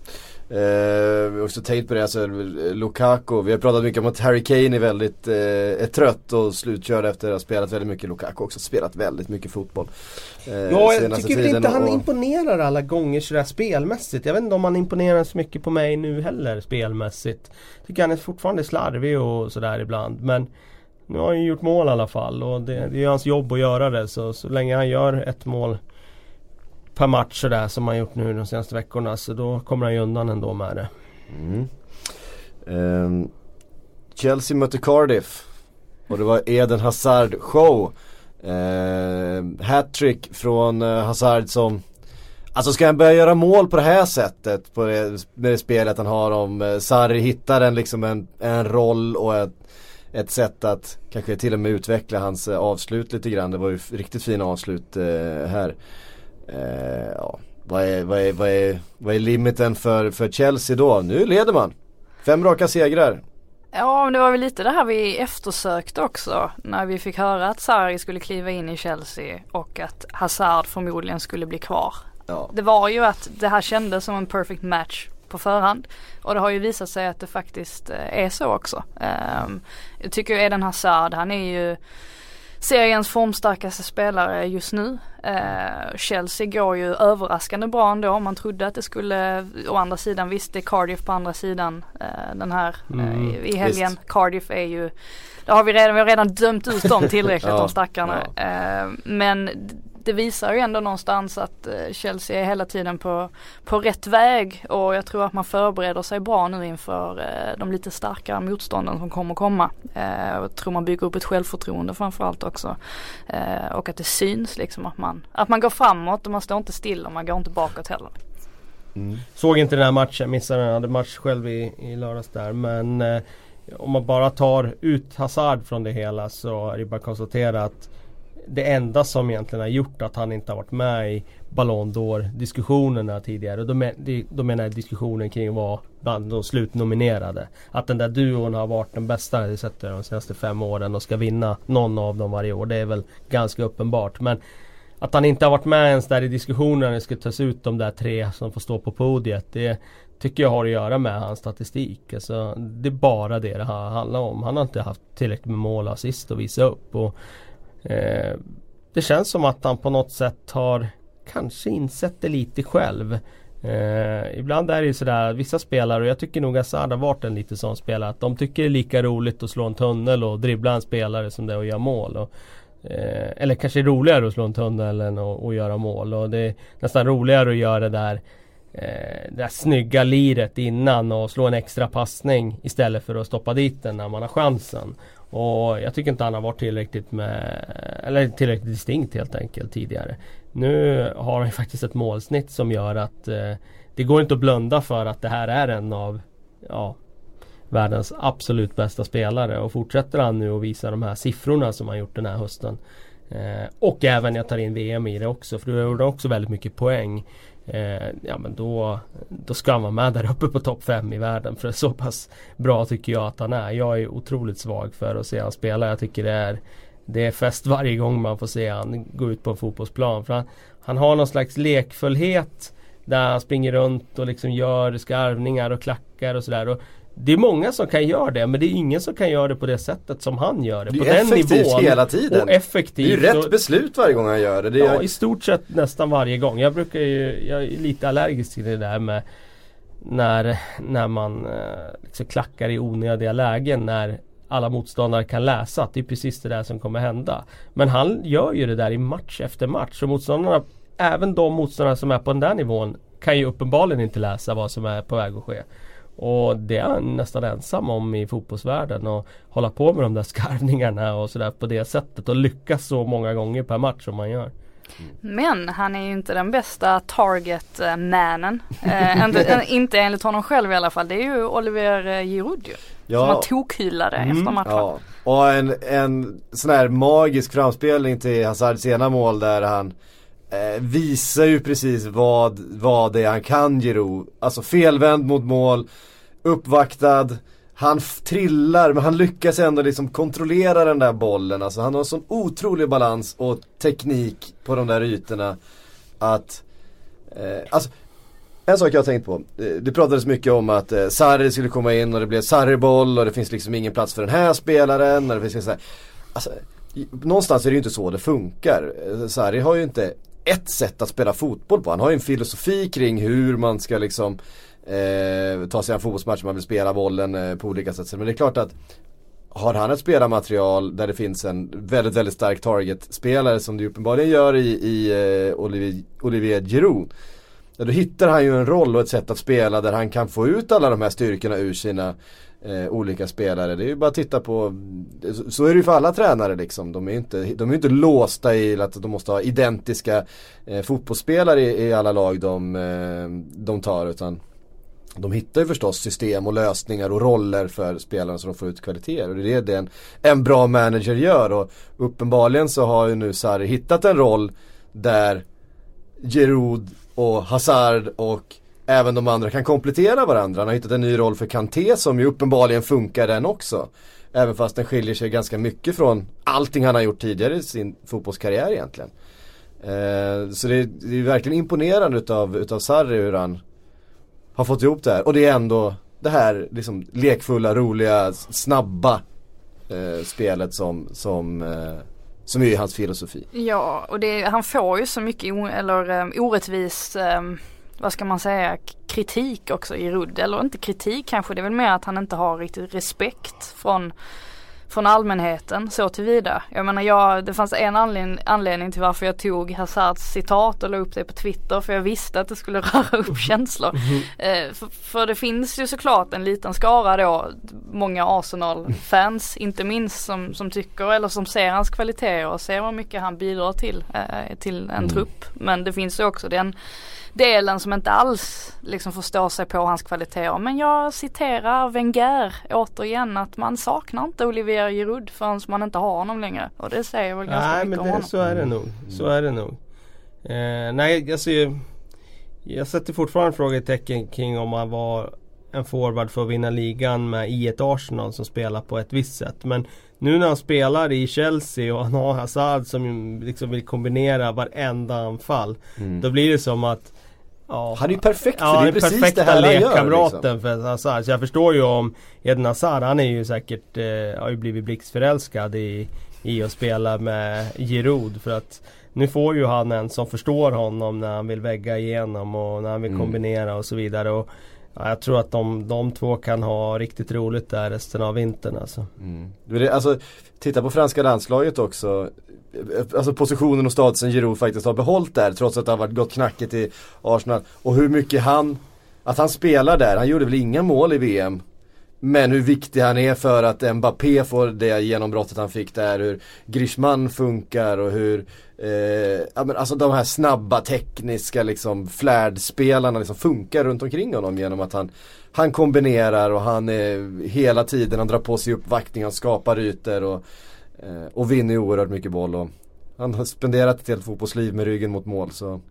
Eh, vi har också tänkt på det, alltså Lukaku, vi har pratat mycket om att Harry Kane är väldigt eh, är trött och slutkörd efter att ha spelat väldigt mycket. Lukaku också spelat väldigt mycket fotboll. Eh, ja, jag tycker inte han och... imponerar alla gånger sådär spelmässigt. Jag vet inte om han imponerar så mycket på mig nu heller spelmässigt. Jag tycker han är fortfarande slarvig och sådär ibland. Men nu har han ju gjort mål i alla fall och det, det är hans jobb att göra det. Så, så länge han gör ett mål per match sådär som han gjort nu de senaste veckorna. Så då kommer han ju undan ändå med det. Mm. Um, Chelsea mötte Cardiff. Och det var Eden Hazard show. Uh, Hattrick från uh, Hazard som Alltså ska han börja göra mål på det här sättet på det, med det spelet han har om uh, Sarri hittar en, liksom en, en roll och ett, ett sätt att kanske till och med utveckla hans uh, avslut lite grann. Det var ju riktigt fina avslut uh, här. Eh, ja, vad, är, vad, är, vad, är, vad är limiten för, för Chelsea då? Nu leder man. Fem raka segrar. Ja, men det var väl lite det här vi eftersökte också när vi fick höra att Sarri skulle kliva in i Chelsea och att Hazard förmodligen skulle bli kvar. Ja. Det var ju att det här kändes som en perfect match på förhand. Och det har ju visat sig att det faktiskt eh, är så också. Um, jag tycker Eden Hazard, han är ju seriens formstarkaste spelare just nu. Eh, Chelsea går ju överraskande bra ändå. Man trodde att det skulle, å andra sidan visst det är Cardiff på andra sidan eh, den här eh, mm, i, i helgen. Visst. Cardiff är ju, det har vi redan, vi har redan dömt ut dem tillräckligt ja, de stackarna. Ja. Eh, men det visar ju ändå någonstans att eh, Chelsea är hela tiden på, på rätt väg och jag tror att man förbereder sig bra nu inför eh, de lite starkare motstånden som kommer komma. Eh, jag tror man bygger upp ett självförtroende framförallt också. Och att det syns liksom att man, att man går framåt och man står inte still och man går inte bakåt heller. Mm. Såg inte den här matchen, missade den. Jag hade match själv i, i lördags där men om man bara tar ut Hazard från det hela så är det bara att konstatera att det enda som egentligen har gjort att han inte har varit med i Ballon d'Or diskussionerna tidigare. Då, men, då menar jag diskussionen kring vad bland de slutnominerade. Att den där duon har varit den bästa i sett de senaste fem åren och ska vinna någon av dem varje år. Det är väl ganska uppenbart. Men att han inte har varit med ens där i diskussionen när det ska tas ut de där tre som får stå på podiet. Det tycker jag har att göra med hans statistik. Alltså, det är bara det det handlar om. Han har inte haft tillräckligt med mål och assist att visa upp. Och Eh, det känns som att han på något sätt har kanske insett det lite själv. Eh, ibland är det ju sådär, vissa spelare, och jag tycker nog att har varit en lite sån spelare, att de tycker det är lika roligt att slå en tunnel och dribbla en spelare som det är att göra mål. Och, eh, eller kanske roligare att slå en tunnel än att, att göra mål. Och det är nästan roligare att göra det där eh, det där snygga liret innan och slå en extra passning istället för att stoppa dit den när man har chansen. Och jag tycker inte han har varit tillräckligt med, eller tillräckligt distinkt helt enkelt tidigare. Nu har han faktiskt ett målsnitt som gör att eh, det går inte att blunda för att det här är en av ja, världens absolut bästa spelare. Och fortsätter han nu och visa de här siffrorna som han gjort den här hösten. Eh, och även jag tar in VM i det också för du gjorde också väldigt mycket poäng. Eh, ja men då, då ska han vara med där uppe på topp 5 i världen. För så pass bra tycker jag att han är. Jag är otroligt svag för att se han spela. Jag tycker det är det är fest varje gång man får se han gå ut på en fotbollsplan. För han, han har någon slags lekfullhet där han springer runt och liksom gör skarvningar och klackar och sådär. Det är många som kan göra det men det är ingen som kan göra det på det sättet som han gör det. Det på den nivån. hela tiden. Och effektivt. Det är ju rätt och- beslut varje gång han gör det. det Ja, är, i stort sett nästan varje gång. Jag brukar ju, jag är lite allergisk till det där med när, när man eh, liksom klackar i onödiga lägen när alla motståndare kan läsa att det är precis det där som kommer hända. Men han gör ju det där i match efter match. Och motståndarna, även de motståndare som är på den där nivån kan ju uppenbarligen inte läsa vad som är på väg att ske. Och det är han nästan ensam om i fotbollsvärlden och hålla på med de där skarvningarna och sådär på det sättet och lyckas så många gånger per match som man gör. Men han är ju inte den bästa target-mannen. Eh, inte, eh, inte enligt honom själv i alla fall. Det är ju Olivier eh, Giroud ju. Som han tokhyllade Mm. efter matchen. Ja, och en, en sån här magisk framspelning till Hazards ena mål där han eh, visar ju precis vad, vad det är han kan Giro. Alltså felvänd mot mål, uppvaktad, han trillar men han lyckas ändå liksom kontrollera den där bollen. Alltså han har sån otrolig balans och teknik på de där ytorna. Att, eh, alltså en sak jag har tänkt på. Eh, det pratades mycket om att eh, Sarri skulle komma in och det blev Sarri-boll och det finns liksom ingen plats för den här spelaren. Och det finns så här, alltså, någonstans är det ju inte så det funkar. Eh, Sarri har ju inte ett sätt att spela fotboll på. Han har ju en filosofi kring hur man ska liksom eh, ta sig an fotbollsmatch, man vill spela bollen eh, på olika sätt. Men det är klart att har han ett spelarmaterial där det finns en väldigt, väldigt stark target-spelare som det uppenbarligen gör i, i eh, Olivier, Olivier Giroud. Ja, då hittar han ju en roll och ett sätt att spela där han kan få ut alla de här styrkorna ur sina eh, olika spelare. Det är ju bara att titta på, så, är det ju för alla tränare liksom. De är ju inte, de är inte låsta i att de måste ha identiska eh, fotbollsspelare i, i alla lag de, eh, de tar utan de hittar ju förstås system och lösningar och roller för spelarna så de får ut kvaliteter. Och det är det en, en bra manager gör. Och uppenbarligen så har ju nu Sarri hittat en roll där Giroud och Hazard och även de andra kan komplettera varandra. Han har hittat en ny roll för Kanté som ju uppenbarligen funkar den också. Även fast den skiljer sig ganska mycket från allting han har gjort tidigare i sin fotbollskarriär egentligen. Eh, så det är, det är verkligen imponerande utav, utav Sarri hur han har fått ihop det här. Och det är ändå det här liksom lekfulla, roliga, snabba eh, spelet som, som, eh, som är hans filosofi. Ja, och det, han får ju så mycket o, eller, um, orättvis, um, vad ska man säga, kritik också i Rudd. Eller inte kritik kanske, det är väl mer att han inte har riktigt respekt från från allmänheten så tillvida. Jag menar jag, det fanns en anledning, anledning till varför jag tog Hazards citat och la upp det på Twitter för jag visste att det skulle röra upp känslor. Eh, för, för det finns ju såklart en liten skara då, många Arsenal-fans inte minst som, som tycker eller som ser hans kvaliteter och ser hur mycket han bidrar till, eh, till en trupp. Men det finns ju också den delen som inte alls liksom förstår sig på hans kvaliteter. Men jag citerar Wenger återigen att man saknar inte Olivier Giroud förrän man inte har honom längre. Och det säger väl ganska Nej mycket men om det, honom. så är det nog. Så är det nog. Eh, nej alltså jag, jag sätter fortfarande frågetecken kring om han var en forward för att vinna ligan med i ett Arsenal som spelar på ett visst sätt. Men nu när han spelar i Chelsea och han har Hazard som liksom vill kombinera varenda anfall. Då blir det som att ja, Han är ju perfekt för Ja, det är precis perfekta det här han gör. lekkamraten Liksom. för Hazard. Så jag förstår ju om Eden Hazard, han är ju säkert, eh, har ju blivit blixtförälskad i, i att spela med Giroud. För att nu får ju han en som förstår honom när han vill vägga igenom och när han vill Mm. kombinera och så vidare. Och Ja, jag tror att de, de två kan ha riktigt roligt där resten av vintern alltså. Mm. Alltså, titta på franska landslaget också. Alltså positionen och statusen Giroud faktiskt har behållit där trots att det har varit gått knackigt i Arsenal. Och hur mycket han, att han spelar där, han gjorde väl inga mål i VM. Men hur viktig han är för att Mbappé får det genombrottet han fick där, hur Griezmann funkar och hur eh, ja, men alltså de här snabba tekniska liksom flärdspelarna liksom funkar runt omkring honom genom att han Han kombinerar och han är hela tiden, han drar på sig uppvaktning, han skapar ytor och, Eh, och vinner ju oerhört mycket boll och Han har spenderat ett helt fotbollsliv med ryggen mot mål så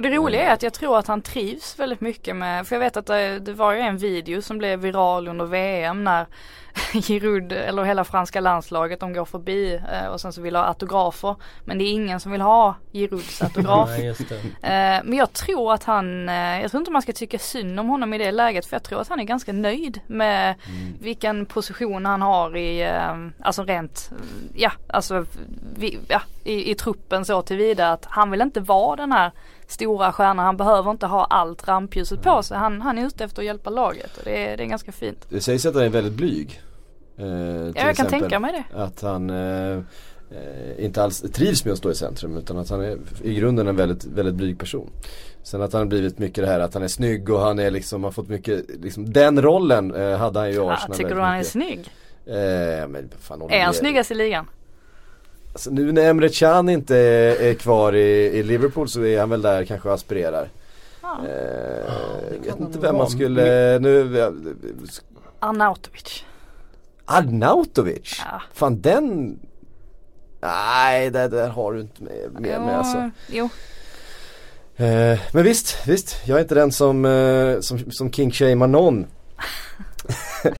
och det roliga är att jag tror att han trivs väldigt mycket med, för jag vet att det, det var ju en video som blev viral under VM när Giroud eller hela franska landslaget de går förbi eh, och sen så vill ha autografer. Men det är ingen som vill ha Girouds autograf. Nej. Eh, men jag tror att han, eh, jag tror inte man ska tycka synd om honom i det läget för jag tror att han är ganska nöjd med vilken position han har i, alltså rent, ja alltså ja, i, i truppen så tillvida att han vill inte vara den här stora stjärnan. Han behöver inte ha allt rampljuset på sig. Han, han är ute efter att hjälpa laget och det är, det är ganska fint. Det sägs att han är väldigt blyg. Eh, Ja, jag kan exempel. tänka mig det. Att han eh, eh, inte alls trivs med att stå i centrum utan att han är i grunden en väldigt, väldigt blyg person. Sen att han har blivit mycket det här att han är snygg och han är liksom, har fått mycket, liksom den rollen eh, hade han ju i Ja, Arsenal. tycker du han är mycket. snygg? Eh, men fan, Är han snyggast i ligan? Alltså, nu när Emre Can inte är, är kvar i, i Liverpool så är han väl där kanske och aspirerar. Ja. Eh, jag vet inte vem man skulle, nu, Arnautovic. Arnautovic? Ja. Fan den Nej, det där har du inte med, med, med alltså. Jo, Eh, men visst, visst. Jag är inte den som, eh, som, som king-shamear någon.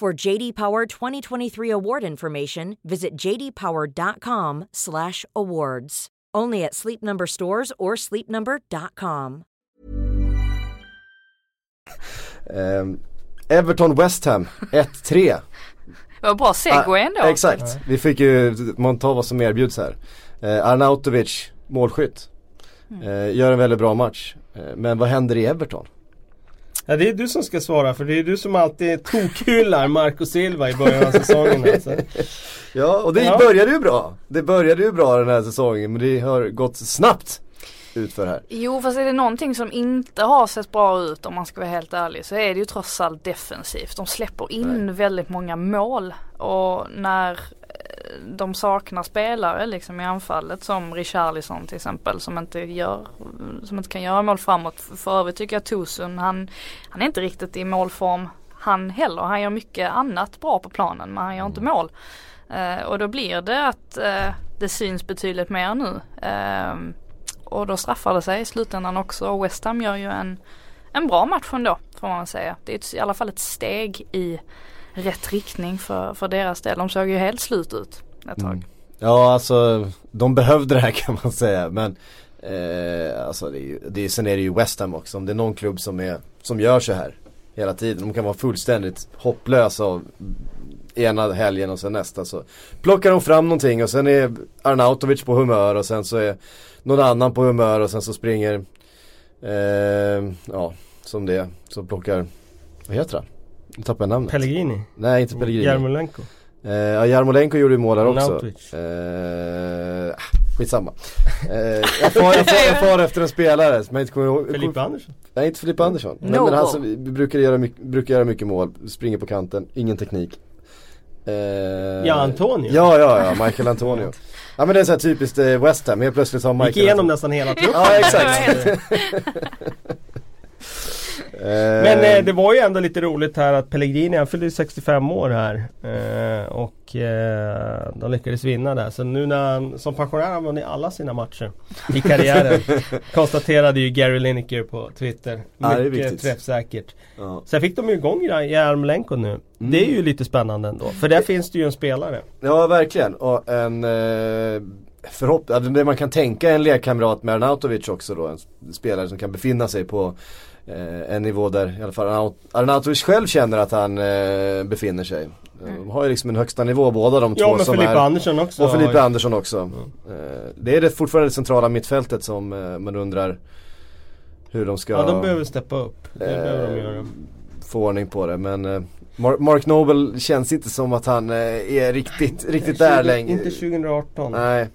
For JD Power 2023 award information, visit jdpower.com/awards. Only at Sleep Number stores or sleepnumber.com. Eh, Everton West Ham 1-3. det var bra segway ändå. Ah, exakt, vi fick ju, vad som erbjuds här. Eh, Arnautovic, målskytt. Eh, gör en väldigt bra match. Eh, men vad händer i Everton? Ja, det är du som ska svara för det är du som alltid tokhyllar Marco Silva i början av säsongen alltså. Ja, och det Ja. började ju bra. Det började ju bra den här säsongen men det har gått snabbt utför här. Jo fast är det någonting som inte har sett bra ut om man ska vara helt ärlig så är det ju trots allt defensivt. De släpper in väldigt många mål och när de saknar spelare liksom i anfallet som Richarlison till exempel som inte gör, som inte kan göra mål framåt. För övrigt tycker jag Tosun han, han är inte riktigt i målform han heller. Han gör mycket annat bra på planen men han gör inte mål. Eh, och då blir det att eh, det syns betydligt mer nu. Ehm, och då straffar det sig i slutändan också och West Ham gör ju en, en bra match ändå får man säga. Det är ett, i alla fall ett steg i rätt riktning för, för deras del. De såg ju helt slut ut ett tag. Mm. Ja alltså, de behövde det här kan man säga men eh, alltså det är ju, det är, sen är det ju West Ham också. Om det är någon klubb som, är, som gör så här hela tiden. De kan vara fullständigt hopplösa av ena helgen och sen nästa så plockar de fram någonting och sen är Arnautovic på humör och sen så är någon annan på humör och sen så springer eh, ja som det är, så plockar vad heter han? Nu tappade jag namnet. Pellegrini, Nej inte Pellegrini. Jarmolenko. Eh, ja, Jarmolenko gjorde ju mål där också. Eh, ah, skitsamma. Eh, jag, far, jag, far, jag far efter en spelare som jag inte kommer ihåg. Filippe Andersson. Nej inte Filip Andersson. Nej, No men han som vi brukar göra, mycket, brukar göra mycket mål, springer på kanten, ingen teknik. Eh, Ja, Antonio. Ja, ja, ja, Michael Antonio. ja men det är så här typiskt eh, West Ham, helt plötsligt har Michael Gick igenom Antonio- nästan hela truppen. Ja exakt. Men eh, det var ju ändå lite roligt här att Pellegrini han fyllde 65 år här. Eh, och eh, de lyckades vinna där. Så nu när han som pensionär har vunnit alla sina matcher i karriären. konstaterade ju Gary Lineker på Twitter. Ja, Mycket viktigt. träffsäkert. Ja. Sen fick de ju igång Jarmolenko nu. Mm. Det är ju lite spännande ändå. För där finns det ju en spelare. Ja verkligen och en eh, förhopp- ja, det man kan tänka en lekkamrat med Arnautovic också då. En spelare som kan befinna sig på eh, en nivå där i alla fall Arnaut- Arnautovic själv känner att han eh, befinner sig. De har ju liksom en högsta nivå båda de två Ja men som Filippa är Andersson också. och ju- Andersson också. Eh, det är det fortfarande det centrala mittfältet som eh, man undrar hur de ska Ja de behöver steppa upp. Det Eh, behöver de göra. få ordning på det. Men eh, Mar- Mark Noble känns inte som att han är riktigt, riktigt där 20 längre. Inte 2018. Nej.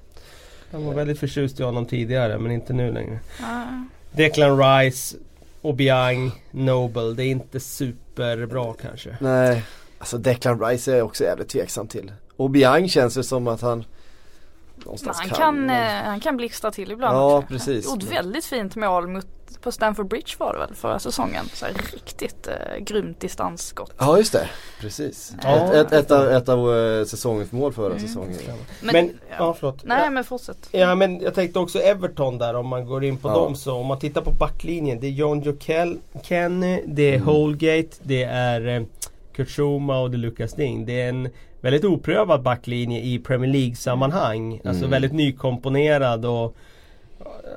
Han var väldigt förtjust i honom tidigare men inte nu längre. Ja. Declan Rice, Obiang, Noble. Det är inte superbra kanske. Nej. Alltså Declan Rice är jag också jävligt tveksam till. Och Biang känns det som att han Men någonstans han kan. kan, men- eh, han kan blixtra till ibland Ja, precis. Gjort väldigt fint mål mot, på Stamford Bridge var det väl förra säsongen. Så här, riktigt eh, grymt distansskott. Ja just det, precis. Ja. ett, ett, ett av, ett av eh, säsongens mål förra Mm. säsongen. Men, ja. ja förlåt. Nej men fortsätt. Ja men jag tänkte också Everton där om man går in på Ja. dem så om man tittar på backlinjen. Det är John Joe Kel- Kenny, det är Mm. Holgate, det är eh, Kurt Schuma och det är Lucas Ding. Det är en väldigt oprövad backlinje i Premier League sammanhang. Alltså Mm. väldigt nykomponerad och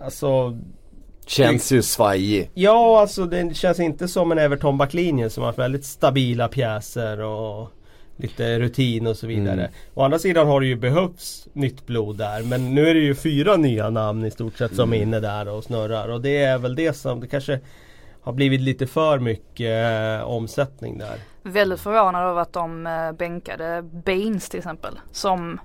Alltså Känns ju svajig. Ja alltså det känns inte som en Everton backlinje som har haft väldigt stabila pjäser och Lite rutin och så vidare. Mm. Å andra sidan har det ju behövts nytt blod där. Men nu är det ju fyra nya namn i stort sett som är Mm. inne där och snurrar. Och det är väl det som det kanske har blivit lite för mycket eh, omsättning där. Väldigt förvånad över att de eh, bänkade Baines till exempel. Som,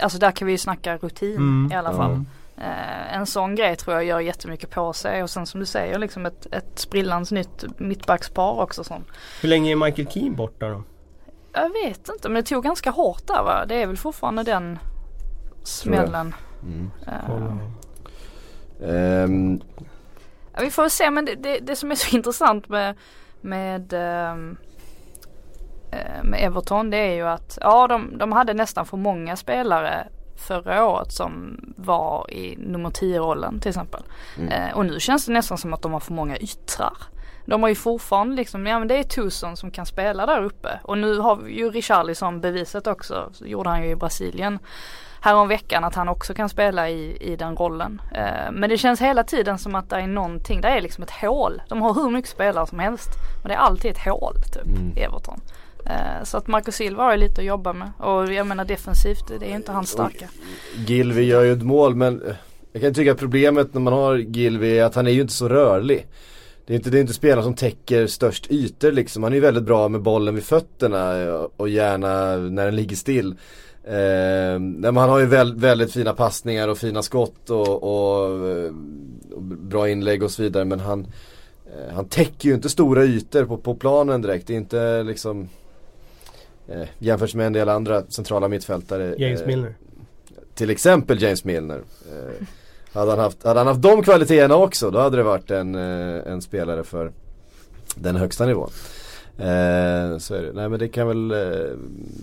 alltså där kan vi ju snacka rutin Mm, i alla fall. Eh, en sån grej tror jag gör jättemycket på sig och sen som du säger liksom ett, ett sprillans nytt mittbackspar också som. Hur länge är Michael Keane borta då? Jag vet inte men det tog ganska hårt där va. Det är väl fortfarande den smällen. Mm. Ehm, Ja, vi får väl se men det, det, det som är så intressant med, med, eh, med Everton det är ju att ja de, de hade nästan för många spelare förra året som var i nummer 10 rollen till exempel. Mm. Eh, och nu känns det nästan som att de har för många yttrar. De har ju fortfarande liksom, ja men det är Tuson som kan spela där uppe. Och nu har ju Richarlison bevisat också, så gjorde han ju i Brasilien veckan att han också kan spela i, i den rollen. Eh, men det känns hela tiden som att det är någonting, det är liksom ett hål. De har hur mycket spelare som helst. Men det är alltid ett hål typ Mm. i Everton. Eh, så att Marcus Silva har lite att jobba med. Och jag menar defensivt, det är inte hans starka. Gilvi gör ju ett mål men eh, jag kan tycka att problemet när man har Gilvi är att han är ju inte så rörlig. Det är inte, det är inte spelare som täcker störst ytor liksom. Han är ju väldigt bra med bollen vid fötterna eh, och gärna när den ligger still. Eh, men han har ju väl, väldigt fina passningar och fina skott och, och, och bra inlägg och så vidare men han Han täcker ju inte stora ytor på, på planen direkt. Det är inte liksom eh, Jämfört med en del andra centrala mittfältare. James eh, Milner. till exempel James Milner. Eh, hade, han haft, hade han haft de kvaliteterna också då hade det varit en, eh, en spelare för den högsta nivån. Eh, så är det. Nej men det kan väl eh,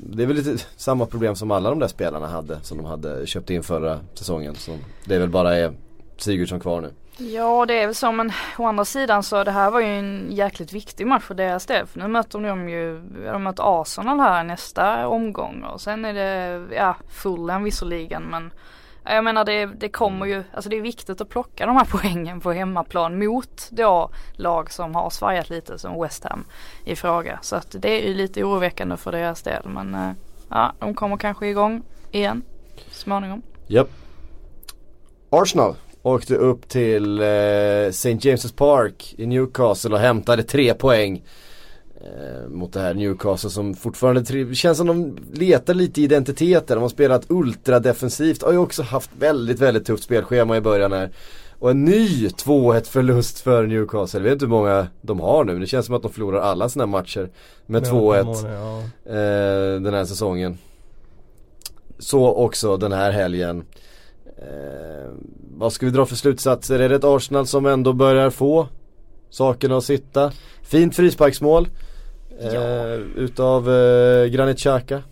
Det är väl lite samma problem som alla de där spelarna hade som de hade köpt in förra säsongen. Som det är väl bara är Sigurdsson kvar nu. Ja det är väl så men å andra sidan så det här var ju en jäkligt viktig match för deras del. För nu möter de ju, de möter Arsenal här nästa omgång och sen är det, ja Fulham visserligen men jag menar det, det kommer ju, alltså det är viktigt att plocka de här poängen på hemmaplan mot då lag som har svajat lite som West Ham i fråga. Så att det är ju lite oroväckande för deras del men eh, ja de kommer kanske igång igen småningom. Japp. Arsenal åkte upp till eh, St. James's Park i Newcastle och hämtade tre poäng. Eh, mot det här Newcastle som fortfarande känns som de letar lite i identiteter. De har spelat ultradefensivt. Har ju också haft väldigt, väldigt tufft spelschema i början här. Och en ny 2-1 förlust för Newcastle. Jag vet inte hur många de har nu det känns som att de förlorar alla sina matcher med 2-1 månader, ja. eh, den här säsongen. Så också den här helgen. Eh, vad ska vi dra för slutsatser? Är det ett Arsenal som ändå börjar få sakerna att sitta. Fint frisparksmål. Ja. Eh, utav eh, Granit Xhaka.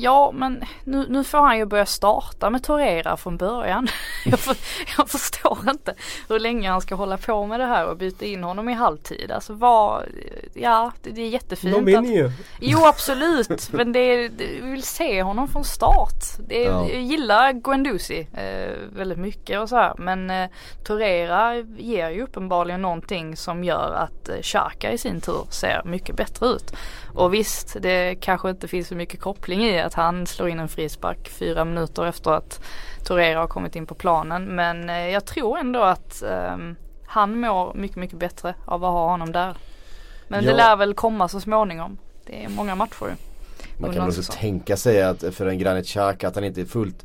Ja men nu, nu får han ju börja starta med Torera från början. jag, för, jag förstår inte hur länge han ska hålla på med det här och byta in honom i halvtid. Alltså vad, ja det, det är jättefint. De vinner ju. Jo absolut men det, är- det, vi vill se honom från start. Det, Ja. Jag gillar Guendouzi eh, väldigt mycket och så här. Men eh, Torera ger ju uppenbarligen någonting som gör att eh, Xhaka i sin tur ser mycket bättre ut. Och visst det kanske inte finns så mycket koppling i att han slår in en frispark fyra minuter efter att Torera har kommit in på planen. Men eh, jag tror ändå att ehm, han mår mycket mycket bättre av att ha honom där. Men det Ja. lär väl komma så småningom. Det är många matcher. Man kan väl också tänka sig att för en Granit Xhaka att han inte är fullt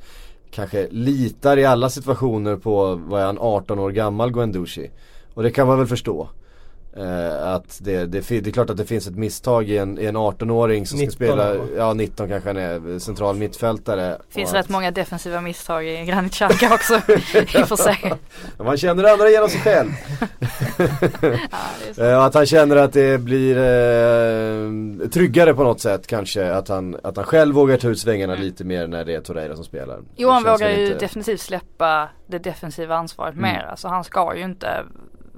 kanske litar i alla situationer på, vad är han, 18 år gammal Guendouzi. Och det kan man väl förstå. Eh, att det, det, det är klart att det finns ett misstag i en, i en 18-åring som ska 19 spela, va? ja 19 kanske han är, central mittfältare. Det finns rätt att- många defensiva misstag i Granit Xhaka också i och för sig. Man känner andra genom sig själv. Ja. Eh, Och att han känner att det blir eh, tryggare på något sätt kanske. Att han, att han själv vågar ta ut svängarna lite mer när det är Torreira som spelar. Johan vågar ju inte- definitivt släppa det defensiva ansvaret Mm. mer. Alltså han ska ju inte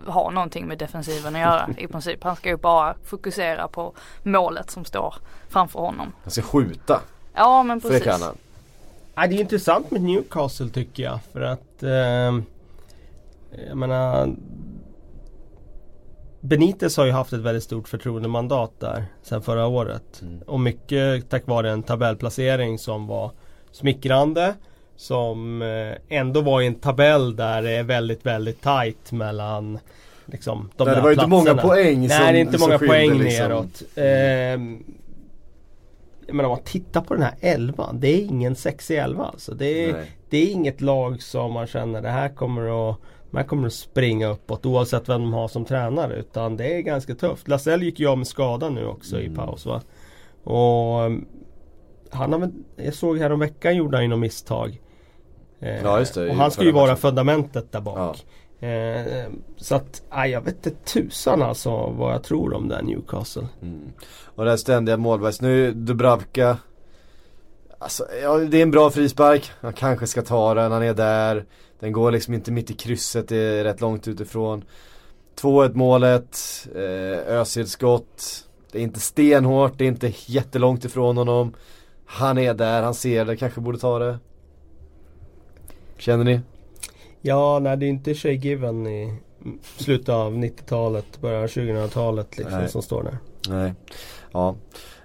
ha någonting med defensiven att göra i princip. Han ska ju bara fokusera på målet som står framför honom. Han ska skjuta, Ja men för det precis. han. Ja, det är intressant med Newcastle tycker jag. För att ehm, jag menar Benitez har ju haft ett väldigt stort förtroendemandat där sedan förra året. Mm. Och mycket tack vare en tabellplacering som var smickrande. Som eh, ändå var i en tabell där det är väldigt, väldigt tight mellan liksom, de Nej, där det var inte många poäng Nej, som- det är inte många skilde, poäng liksom. neråt. Ehm, men om man tittar på den här elvan, det är ingen sexig elva alltså. Det är, Nej. det är inget lag som man känner det här kommer att här kommer att springa uppåt oavsett vem de har som tränare utan det är ganska tufft. Lasell gick ju av med skada nu också Mm. i paus va. Och han har väl, jag såg här om veckan gjorde han ju något misstag. Eh, Ja, just det, och han ska ju vara fundamentet där bak. Eh, så att, aj, jag vet inte tusan alltså vad jag tror om den Newcastle. Mm. Och det här ständiga målvakts, nu Dubravka Alltså, ja, det är en bra frispark. Han kanske ska ta den, han är där. Den går liksom inte mitt i krysset, det är rätt långt utifrån. 2-1 målet, eh, Özil skott. Det är inte stenhårt, det är inte jättelångt ifrån honom. Han är där, han ser det, kanske borde ta det. Känner ni? Ja, nej det är inte Shay Given i slutet av 90-talet, början av 2000-talet liksom Nej. som står där. Nej. Ja.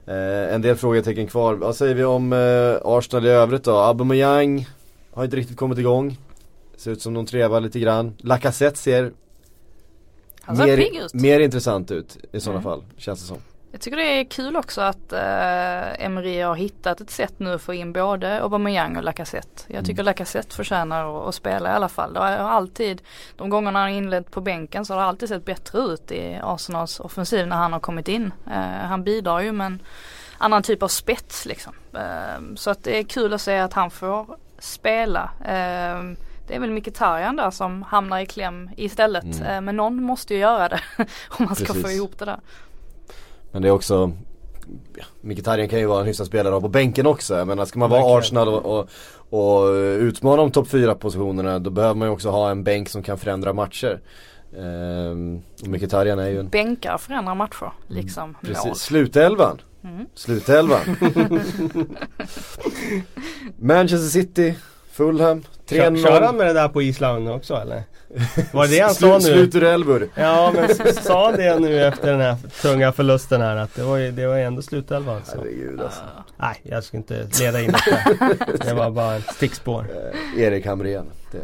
Eh, en del frågetecken kvar. Vad säger vi om eh, Arsenal i övrigt då? Aubameyang har inte riktigt kommit igång. Ser ut som de trevar lite grann. Lacazette ser mer, mer intressant ut i sådana Mm. fall. Känns det som. Jag tycker det är kul också att eh, Emery har hittat ett sätt nu att få in både Aubameyang och Lacazette. Jag tycker Mm. Lacazette förtjänar att, att spela i alla fall. Det har alltid, de gångerna han har inlett på bänken så har det alltid sett bättre ut i Arsenals offensiv när han har kommit in. Eh, han bidrar ju med en annan typ av spets liksom. Eh, så att det är kul att se att han får spela. Eh, det är väl Mkhitaryan där som hamnar i kläm istället. Mm. Eh, men någon måste ju göra det om man ska Precis. få ihop det där. Men det är också Mkhitaryan kan ju vara en hyfsad spelare på bänken också. Jag menar ska man vara. Arsenal och, och, och utmana de topp 4 positionerna då behöver man ju också ha en bänk som kan förändra matcher. Ehm, och Mkhitaryan är ju en Bänkar förändrar matcher liksom mål. Precis, slutelvan. Mm. Slutelvan. Manchester City, Fulham, Kör, 3-0. kör han med det där på Island också eller? Var det det han sa nu? Sluturelvor. Ja men sa han det nu efter den här tunga förlusten här att det var ju, det var ändå slutelva alltså. Herregud alltså. Nej jag ska inte leda in det Det var bara ett stickspår. Eh, Erik Hamrén. Det,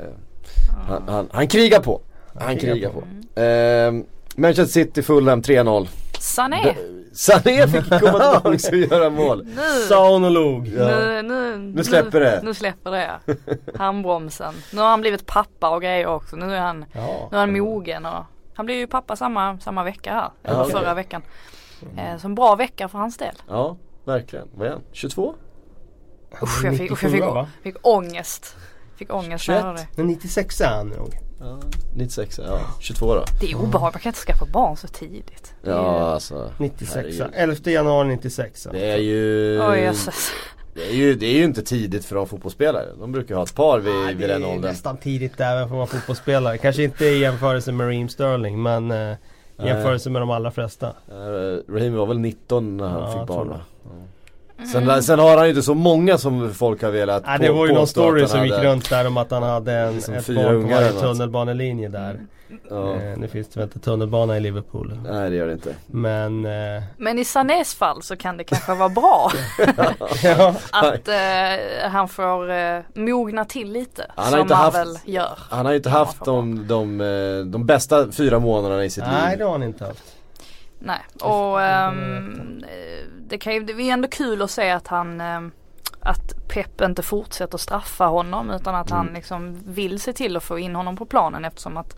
han, han, han krigar på. Han krigar krigar på. på. Ehm, Manchester City, Fulham 3-0. Sané! De- Sané fick komma tillbaka och göra mål. Nu, Sa hon och log. Ja. nu, nu, Nu släpper det. Nu släpper det. Handbromsen. Nu har han blivit pappa och grejer också. Nu är han, Ja. nu är han mogen och han blev ju pappa samma, samma vecka här. Ja, Eller förra veckan. Eh, så en bra vecka för hans del. Ja, verkligen. Vad är han? 22? Usch jag fick, usch, jag 97, fick, fick ångest. Fick ångest när jag 21. hörde det. Men 96 är han nog. Ja, 96, ja 22 då. Det är obehagligt, man kan inte skaffa barn så tidigt. Det är ju- Ja alltså. 96 herregud. 11 januari 96 Det är ju... Oj jösses. Det är, ju, det är ju inte tidigt för de fotbollsspelare. De brukar ha ett par vid, Ja, vid det den är åldern. nästan tidigt även för att vara fotbollsspelare. Kanske inte i jämförelse med Raheem Sterling men eh, i jämförelse med de allra flesta. Uh, Raheem var väl 19 när han Ja, fick barn va? Ja. Sen, sen har han ju inte så många som folk har velat Nej, det var ju någon story han som gick runt där om att han hade en, Liksom ett fyra barn på varje tunnelbanelinje där. Ja. Eh, nu finns det väl inte tunnelbana i Liverpool. Nej det gör det inte. Men eh, Men i Sanés fall så kan det kanske vara bra ja, att eh, han får eh, mogna till lite. Han har som inte haft- väl gör. Han har ju inte Ja, haft för de, de, eh, de bästa fyra månaderna i sitt nej liv. det har han inte haft. Nej, och eh, det, kan ju, det är ändå kul att se att han ehm, att Pep inte fortsätter straffa honom utan att han Mm. liksom vill se till att få in honom på planen eftersom att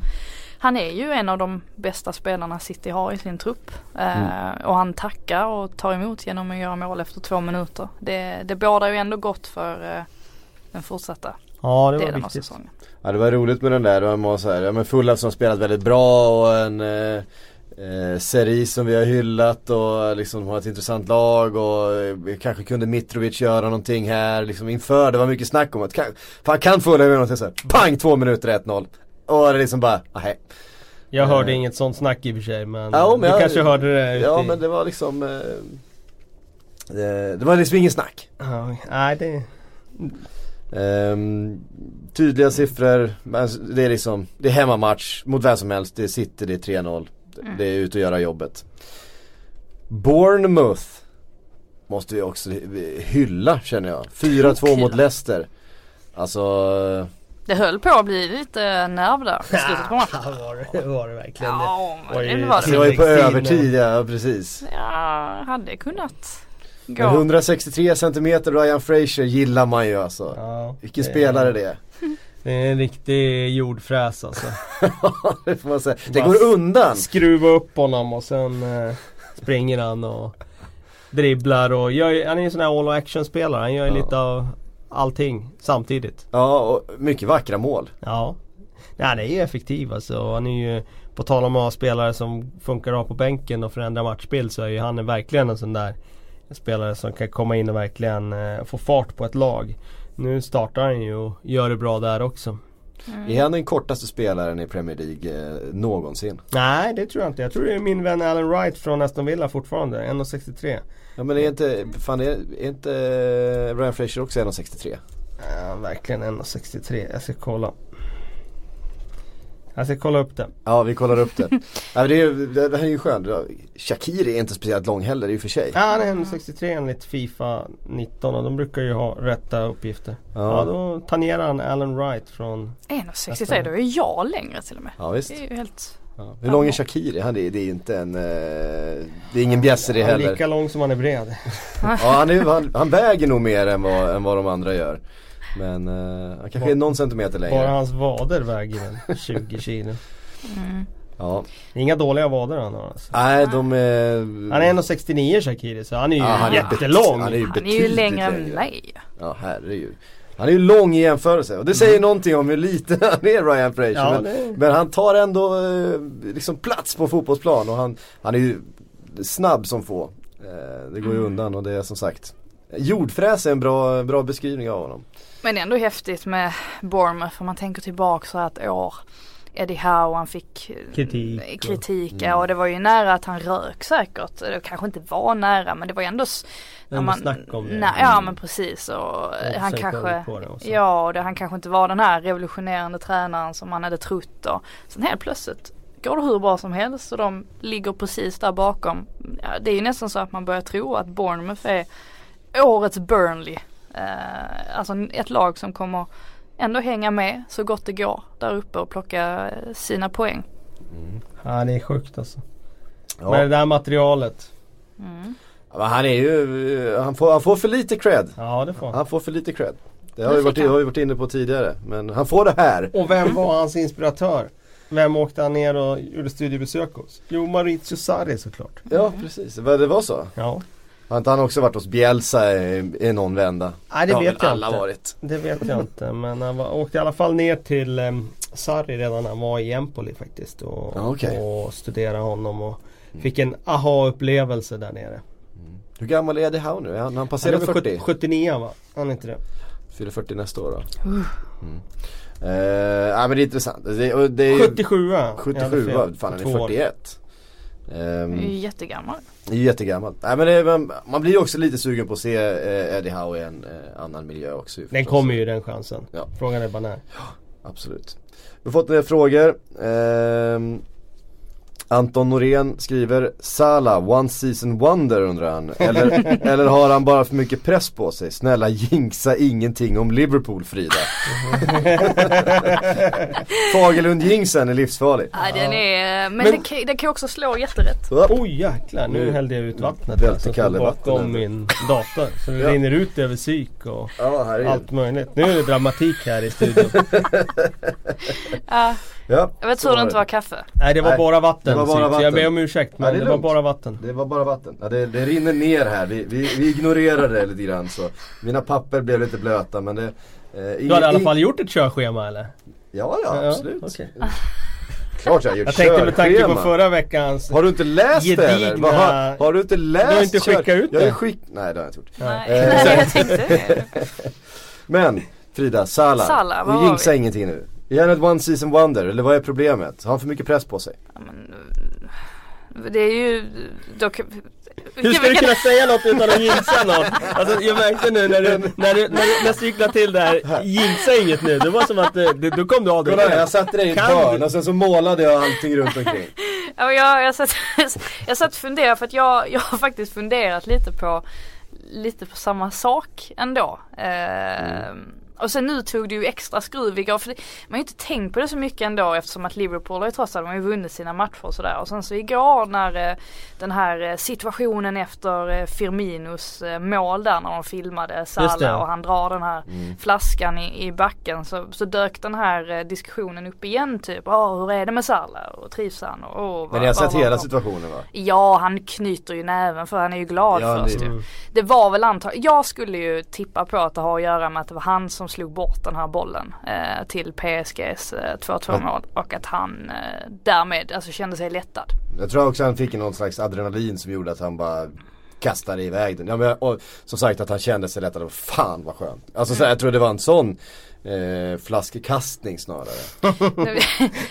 han är ju en av de bästa spelarna City har i sin trupp. Eh, och han tackar och tar emot genom att göra mål efter två minuter. Det, det bådar ju ändå gott för eh, den fortsatta Ja det var delen av viktigt. säsongen. Ja det var roligt med den där, det var så här, ja men Fulham som spelat väldigt bra och en eh, eh, Seri som vi har hyllat och liksom har ett intressant lag och eh, kanske kunde Mitrovic göra någonting här liksom inför. Det var mycket snack om att kan, fan kan Fulham göra någonting så här, pang två minuter 1-0. Och det liksom bara, nej. Jag hörde Eh. inget sånt snack i och för sig men, Ja, men du jag- kanske hörde det Ja i- men det var liksom eh, det, det var liksom ingen snack. Ja, nej det... Ehm, tydliga siffror, det är liksom, det är hemmamatch mot vem som helst, det City, det är 3-0. Mm. Det är ut och göra jobbet. Bournemouth måste vi också hylla känner jag. 4-2 mot. Leicester. Alltså, Det höll på att bli lite nerv där i slutet på matchen. Ja, var det, var det verkligen det? Ja, Oj, men det var det det. var ju på övertid ja, precis. Ja, hade kunnat Men gå. 163 centimeter Ryan Fraser gillar man ju alltså. Ja, Vilken det- spelare det är. Det är en riktig jordfräs alltså. det får man säga. Det går undan. Skruva upp honom och sen eh, springer han och dribblar och gör, han är ju en sån här all action spelare. Han gör ju Ja. lite av allting samtidigt. Ja, och mycket vackra mål. Ja. Nej, han är ju effektiv alltså. Han är ju, på tal om att ha spelare som funkar bra på bänken och förändra matchbild så är ju han verkligen en sån där spelare som kan komma in och verkligen eh, få fart på ett lag. Nu startar han ju och gör det bra där också. Mm. Är han den kortaste spelaren i Premier League eh, någonsin? Nej det tror jag inte. Jag tror det är min vän Alan Wright från Aston Villa fortfarande. 1,63. Ja men är inte, fan är, är inte eh, Ryan Fraser också 1,63? Ja, verkligen 1,63. Jag ska kolla. Jag ska kolla upp det. Ja vi kollar upp det. ja, det, är, ju- det, det här är ju skönt. Shakiri är inte speciellt lång heller i och för sig. Ja, han är 1,63 enligt Fifa 19 och de brukar ju ha rätta uppgifter. Ja, Ja, då tangerar han Alan Wright från... 1,63 då är jag längre till och med. ja visst. Det är ju helt Ja. Hur lång är Shakiri? Han, det, är- det är inte en, eh, det är ingen bjässe det Han är heller. lika lång som han är bred. Ja, han, är, han, han väger nog mer än vad, än vad de andra gör. Men eh, han kanske är någon centimeter Bara längre. hans vader väger väl 20 kilo. mm. Ja. Inga dåliga vader han har alltså. Nej de är... Han är 1,69 Shakiri så han är ju Ja, han är jättelång. Han är ju, Han är ju betydligt längre än mig. Ja herregud. Han är ju lång i jämförelse och det säger någonting om hur liten han är Ryan Fraser. Ja, men, men han tar ändå eh, liksom plats på fotbollsplan och han, han är ju snabb som få. Eh, det går ju Mm. undan och det är som sagt Jordfräs är en bra, bra beskrivning av honom. Men ändå häftigt med Bournemouth om man tänker tillbaka så här ett år. Eddie Howe han fick eh, Kritik och- kritik Mm. ja, och det var ju nära att han rök säkert. Det kanske inte var nära men det var ju ändå Ändå man- om det. Nej, ja men precis och Och han kanske också. Ja och det, han kanske inte var den här revolutionerande tränaren som man hade trott och sen helt plötsligt går det hur bra som helst och de ligger precis där bakom. Ja, det är ju nästan så att man börjar tro att Bournemouth är årets Burnley. Eh, alltså ett lag som kommer ändå hänga med så gott det går där uppe och plocka eh, sina poäng. Ja det är sjukt alltså. Ja. Med det där materialet. Mm. Men han är ju, han får, han får för lite cred. Ja det får han. Han får för lite cred. Det har vi, varit, har vi varit inne på tidigare. Men han får det här. Och vem var hans inspiratör? Vem åkte han ner och gjorde studiebesök hos? Jo Maurizio Sarri såklart. Ja precis, Vad det var så. Ja. Har inte han också varit hos Bielsa i, i någon vända? Nej det har vet jag alla inte. varit. Det vet jag inte men han var, åkte i alla fall ner till um, Sarri redan när han var i Empoli faktiskt. Och, okej. och studerade honom och fick en aha-upplevelse där nere. Hur gammal är Eddie Howe nu? Han, han Han är passerat väl 40? 79 va? Han är inte det? Fyller 40 nästa år då. Mm. Eh, ja men det är intressant. Det, det är, 77 ja. 77 var, fan han är 41. Han är Ehm, ju jättegammal. Det är ju jättegammalt. Nej men det, man, man blir ju också lite sugen på att se eh, Eddie Howe i en eh, annan miljö också. Den kommer ju den chansen. Ja. Frågan är bara när. Absolut. Vi har fått några frågor. Ehm, Anton Norén skriver Sala, one season wonder undrar han. Eller, eller har han bara för mycket press på sig? Snälla jinxa ingenting om Liverpool Frida. Fagerlund-jinxen är livsfarlig. Nej den är, men, Men- Det, kan, det kan ju också slå jätterätt. Oj jäklar, nu hällde jag ut vattnet alltså, Kalle bakom vatten. min dator. Så det Ja. rinner ut över psyk och Ja, här allt möjligt. Nu är det dramatik här i studion. Ja, Ja, jag vet så det inte var kaffe. Nej det var Nej, bara vatten. det var bara vatten. jag ber om ursäkt men Ja, det är det, var bara vatten. Det var bara vatten. Ja, det, det rinner ner här. Vi, vi, vi ignorerar det lite grann så. Mina papper blev lite blöta men det... Eh, Du hade i alla fall gjort ett körschema eller? Ja, ja, absolut. okej. Klart jag har gjort Jag tänkte med tanke på körschema. förra veckans Har du inte läst det eller? Gedigna- Vad har, har du inte läst? Du har inte kör- skickat ut jag det? Skick... Nej det har jag inte gjort. Nej, Eh, nej jag tänkte. Men Frida. Salah, vad du jinxar ingenting nu. Är han ett one season wonder eller vad är problemet? Har han för mycket press på sig? Ja, men, eh, det är ju, kan- Hur ska du kunna säga något utan att jinxa något? Alltså jag märkte nu när du, när du, när du, när du cyklade till där, jinxa inget nu. Det var som att du, du, då kom du av dig Kolla jag satte dig i ett hörn och sen så målade jag allting runt omkring. Ja, jag, jag, satt, jag satt och funderade för att jag, jag har faktiskt funderat lite på lite på samma sak ändå. Eh, Och sen nu tog det ju extra skruv igår. För det, man har ju inte tänkt på det så mycket ändå eftersom att Liverpool har ju trots allt de har vunnit sina matcher och sådär. Och sen så igår när eh, den här eh, situationen efter eh, Firminos eh, mål där när de filmade. Salah och han drar den här flaskan i, i backen så, så dök den här diskussionen upp igen typ. Åh hur är det med Salah och trivs han? Och, vad- Men ni har sett hela situationen va? Ja han knyter ju näven för han är ju glad Ja, först det- ju. Mm. Det var väl antagligen, jag skulle ju tippa på att det har att göra med att det var han som slog bort den här bollen eh, till PSGs eh, 2-2 mål och att han eh, därmed alltså kände sig lättad. Jag tror också han fick någon slags adrenalin som gjorde att han bara kastade iväg den. Ja, men, och, som sagt att han kände sig lättad. Fan vad skönt. Alltså så, här, jag tror det var en sån eh, flaskekastning snarare.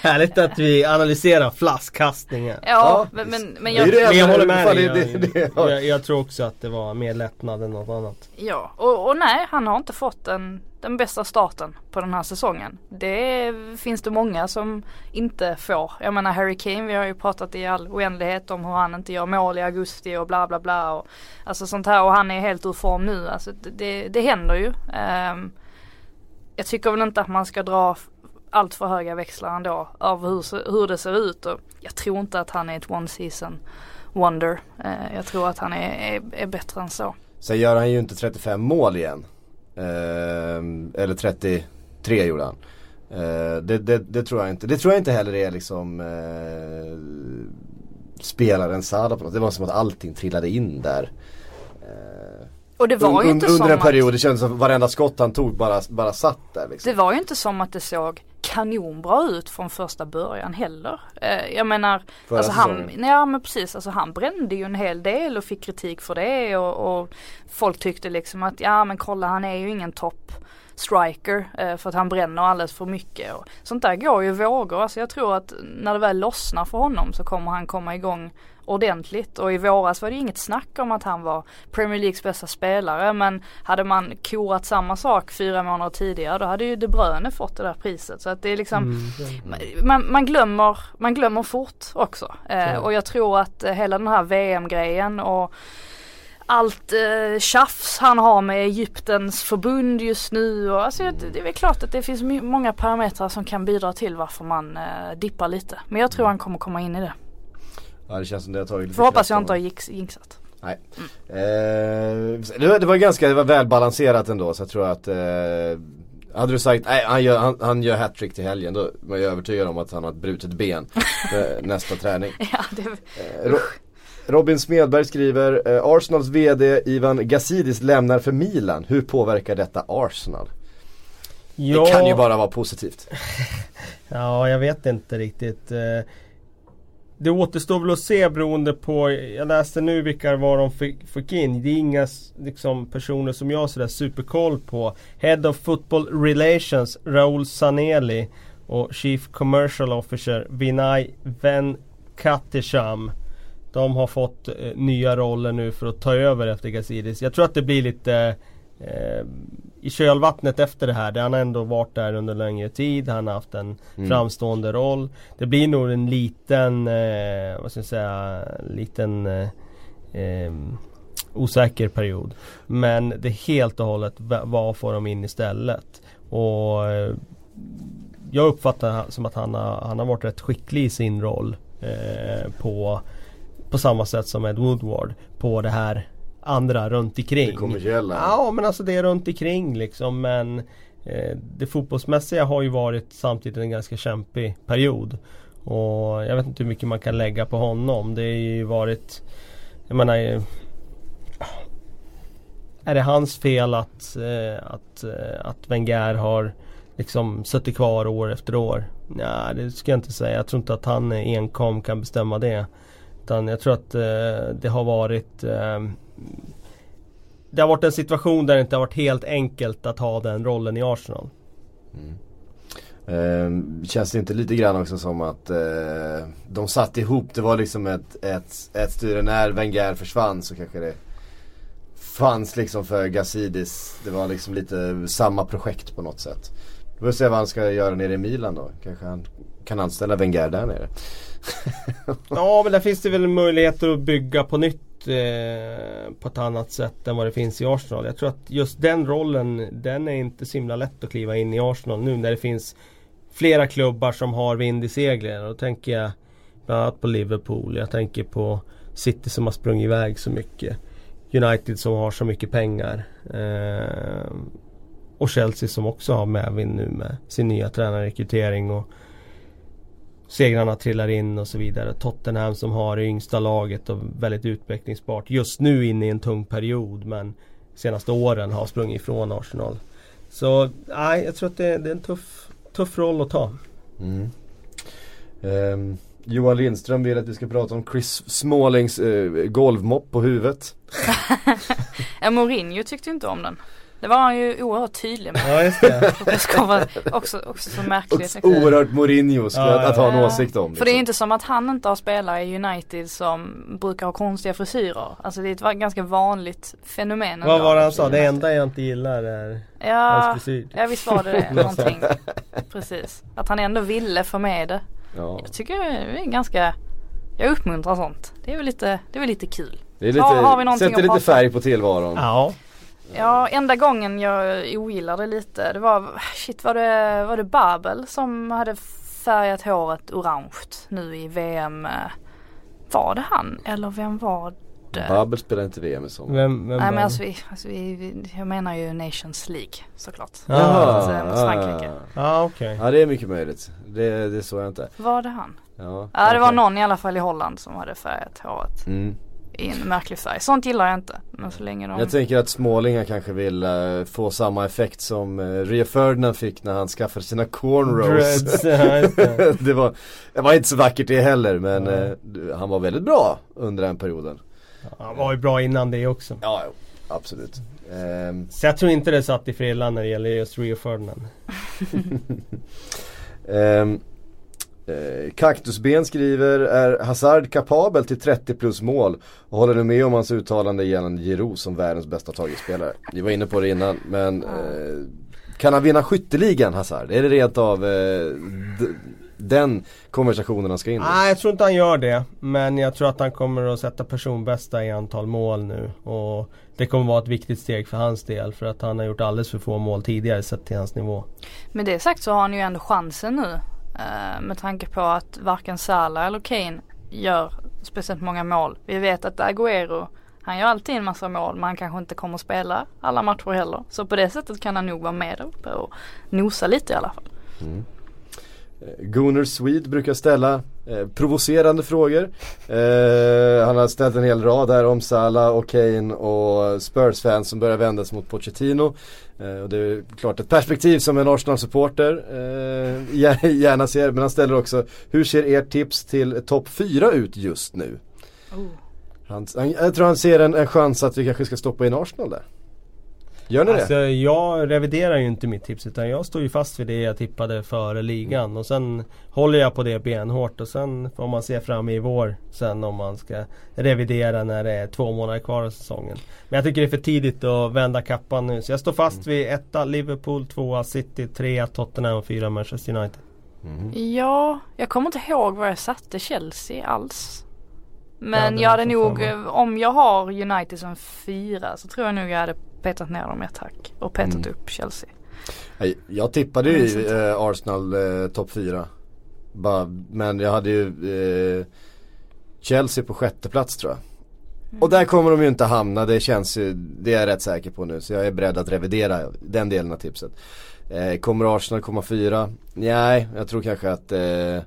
Härligt att vi analyserar flaskkastningen. ja, men, men, men är jag, det Men jag håller med dig. det- Jag, jag, jag tror också att det var mer lättnad än något annat. ja och, och nej han har inte fått den, den bästa starten på den här säsongen. Det finns det många som inte får. Jag menar Harry Kane, vi har ju pratat i all oändlighet om hur han inte gör mål i augusti och bla bla bla. Och, alltså sånt här och han är helt ur form nu. Alltså det, det, det händer ju. Ehm, jag tycker väl inte att man ska dra allt för höga växlar ändå av hur, hur det ser ut. Och jag tror inte att han är ett one season wonder. Eh, jag tror att han är, är, är bättre än så. Sen gör han ju inte 35 mål igen. Eh, eller 33 gjorde han. Eh, det, det, det tror jag inte. Det tror jag inte heller är liksom eh, spelaren Sada på något. Det var som att allting trillade in där. Och det var ju inte under som en period, att, det kändes som varenda skott han tog bara, bara satt där liksom. det var ju inte som att det såg kanonbra ut från första början heller. Eh, jag menar, Förra alltså han, säsongen. ja men precis, alltså han brände ju en hel del och fick kritik för det och, och folk tyckte liksom att ja men kolla han är ju ingen topp striker eh, för att han bränner alldeles för mycket. Och sånt där går ju vågor. Alltså jag tror att när det väl lossnar för honom så kommer han komma igång ordentligt och i våras var det inget snack om att han var Premier Leagues bästa spelare men hade man korat samma sak fyra månader tidigare då hade ju De Bruyne fått det där priset så att det är liksom Mm. man, man, glömmer, man glömmer fort också. Eh, och jag tror att eh, hela den här VM-grejen och allt eh, tjafs han har med Egyptens förbund just nu. Och, alltså, det, det är väl klart att det finns många parametrar som kan bidra till varför man eh, dippar lite. Men jag tror han kommer komma in i det. Ja det känns som det har tagit lite Får hoppas jag inte har jinx, jinxat. Nej. Eh, det, var, ganska det var välbalanserat ändå så jag tror att eh, hade du sagt nej han gör, han, han gör hattrick till helgen då var jag övertygad om att han har ett brutet ben eh, nästa träning. Ja, det, Eh, Ro- Robin Smedberg skriver eh, Arsenals VD Ivan Gazidis lämnar för Milan. Hur påverkar detta Arsenal? Ja, Det kan ju bara vara positivt. Ja, jag vet inte riktigt. Det återstår väl att se beroende på, jag läste nu vilka var de fick, fick in. Det är inga liksom, personer som jag har sådär superkoll på. Head of Football Relations, Raoul Saneli och Chief Commercial Officer Vinay Venkatesham. De har fått eh, nya roller nu för att ta över efter Gazidis. Jag tror att det blir lite eh, i kölvattnet efter det här. Han har ändå varit där under längre tid. Han har haft en Mm. framstående roll. Det blir nog en liten, eh, vad ska jag säga, liten eh, eh, osäker period. Men det helt och hållet va- vad får de in istället. Och eh, jag uppfattar som att han har, han har varit rätt skicklig i sin roll. Eh, på, på samma sätt som Ed Woodward. På det här andra runt omkring. Det kommersiella. Ja men alltså det är runt omkring liksom men eh, Det fotbollsmässiga har ju varit samtidigt en ganska kämpig period. Och jag vet inte hur mycket man kan lägga på honom. Det har ju varit Jag menar eh, Är det hans fel att, eh, att, eh, att Wenger har liksom suttit kvar år efter år? Nej det ska jag inte säga. Jag tror inte att han enkom kan bestämma det. Utan jag tror att det har varit det har varit en situation där det inte har varit helt enkelt att ha den rollen i Arsenal. Ehm, känns det inte lite grann också som att eh, de satt ihop, det var liksom ett, ett, ett styre när Wenger försvann så kanske det fanns liksom för Gazidis, det var liksom lite samma projekt på något sätt. Vi får se vad han ska göra nere i Milan då, kanske han kan anställa Wenger där nere. Ja men där finns det väl möjligheter att bygga på nytt eh, på ett annat sätt än vad det finns i Arsenal. Jag tror att just den rollen den är inte så himla lätt att kliva in i Arsenal nu när det finns flera klubbar som har vind i seglen. Då tänker jag bland annat på Liverpool. Jag tänker på City som har sprungit iväg så mycket. United som har så mycket pengar. Eh, och Chelsea som också har medvind nu med sin nya tränarrekrytering och segrarna trillar in och så vidare. Tottenham som har det yngsta laget och väldigt utvecklingsbart. Just nu inne i en tung period men senaste åren har sprungit ifrån Arsenal. Så nej, jag tror att det, det är en tuff, tuff roll att ta. Mm. Ehm, Johan Lindström vill att vi ska prata om Chris Smålings eh, golvmopp på huvudet. Mourinho tyckte inte om den. Det var han ju oerhört tydlig med. Ja just det. presskonferensen. också, också så märkligt. Och oerhört Mourinho Ja, ja, att ha en åsikt om. För det är liksom. inte som att han inte har spelare i United som brukar ha konstiga frisyrer. Alltså det är ett ganska vanligt fenomen. Vad var det han sa? Det enda jag inte gillar är Ja, hans frisyr. ja visst var det det. Någonting. Precis. Att han ändå ville få med det. Ja. Jag tycker det är ganska Jag uppmuntrar sånt. Det är väl lite, det är väl lite kul. Det är lite, Ja, har vi sätter att lite färg på tillvaron. Ja. Ja, enda gången jag ogillade lite det var, shit var det, var det Babel som hade färgat håret orange nu i VM? Var det han eller vem var det? Babbel spelar inte VM i sommar. Vem, vem Nej var men alltså, vi, alltså vi, vi, jag menar ju Nations League såklart. Ja. Mot, eh, mot Frankrike. Ja okej. Ja det är mycket möjligt. Det, det såg jag inte. Var det han? Ja, Ja det var okej. någon i alla fall i Holland som hade färgat håret Mm. I en märklig färg. Sånt gillar jag inte. Men så länge de... Jag tänker att smålingar kanske vill eh, få samma effekt som uh, Rio Ferdinand fick när han skaffade sina cornrows. Dreads, ja, det. var, det var inte så vackert det heller men eh, han var väldigt bra under den perioden. Han var ju bra innan det också. Ja, jo, absolut. Ehm, Så jag tror inte det satt i frillan när det gäller just Rio Ferdinand. eh, Kaktusben skriver, är Hazard kapabel till 30 plus mål? Och håller du med om hans uttalande gällande Giroud som världens bästa tagetspelare? Vi var inne på det innan men eh, kan han vinna skytteligan Hazard? Är det rent av eh, den konversationen han ska in i? Nej jag tror inte han gör det. Men jag tror att han kommer att sätta personbästa i antal mål nu. Och det kommer vara ett viktigt steg för hans del. För att han har gjort alldeles för få mål tidigare sett till hans nivå. Med det sagt så har han ju ändå chansen nu. Eh, med tanke på att varken Salah eller Kane gör speciellt många mål. Vi vet att Agüero han gör alltid en massa mål men han kanske inte kommer att spela alla matcher heller. Så på det sättet kan han nog vara med där uppe och nosa lite i alla fall. Mm. Gunnar Swede brukar ställa eh, provocerande frågor. Eh, han har ställt en hel rad här om Salah och Kane och Spurs-fans som börjar vända sig mot Pochettino. Eh, och det är klart ett perspektiv som en Arsenal-supporter eh, gärna ser. Men han ställer också, hur ser ert tips till topp 4 ut just nu? Oh. Han, han, jag tror han ser en, en chans att vi kanske ska stoppa in Arsenal där. Gör ni Alltså det? jag reviderar ju inte mitt tips utan jag står ju fast vid det jag tippade före ligan och sen håller jag på det benhårt och sen får man se fram i vår sen om man ska revidera när det är två månader kvar av säsongen. Men jag tycker det är för tidigt att vända kappan nu så jag står fast vid etta Liverpool, tvåa City, trea Tottenham och fyra Manchester United. Mm. Ja, jag kommer inte ihåg var jag satte Chelsea alls. Men Ja, jag hade nog, eh, om jag har United som fyra så tror jag nog jag hade petat ner dem ett hack och petat Mm. upp Chelsea. Jag tippade ju eh, Arsenal eh, topp 4. Men jag hade ju eh, Chelsea på sjätte plats tror jag. Och där kommer de ju inte hamna, det känns ju, det är jag rätt säker på nu. Så jag är beredd att revidera den delen av tipset. Eh, kommer Arsenal komma fyra? Nej, jag tror kanske att eh,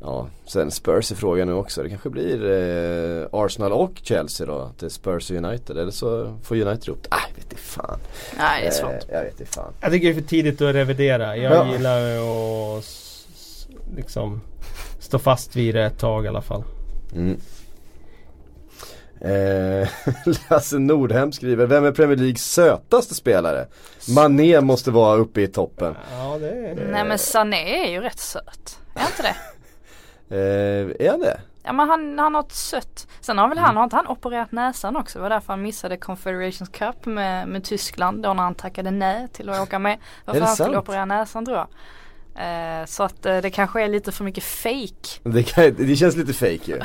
Ja, sen Spurs är frågan nu också. Det kanske blir eh, Arsenal och Chelsea då. Är Spurs och United. Eller så får United det. Nej, vet inte fan. Nej det är svårt. Eh, jag vet inte fan. Jag tycker det är för tidigt att revidera. Jag Ja. gillar att liksom stå fast vid det ett tag i alla fall. Mm. Eh, Lasse Nordhem skriver, vem är Premier Leagues sötaste spelare? Mané måste vara uppe i toppen. Ja det är Nej men Sané är ju rätt söt. Är inte det? Eh, är han det? Ja men han, han har ett sött. Sen har väl han, har inte han opererat näsan också? Det var därför han missade Confederations Cup med, med Tyskland då när han tackade nej till att åka med. Varför han skulle sant? operera näsan tror jag. Eh, så att eh, det kanske är lite för mycket fake. Det, kan, det känns lite fake ju.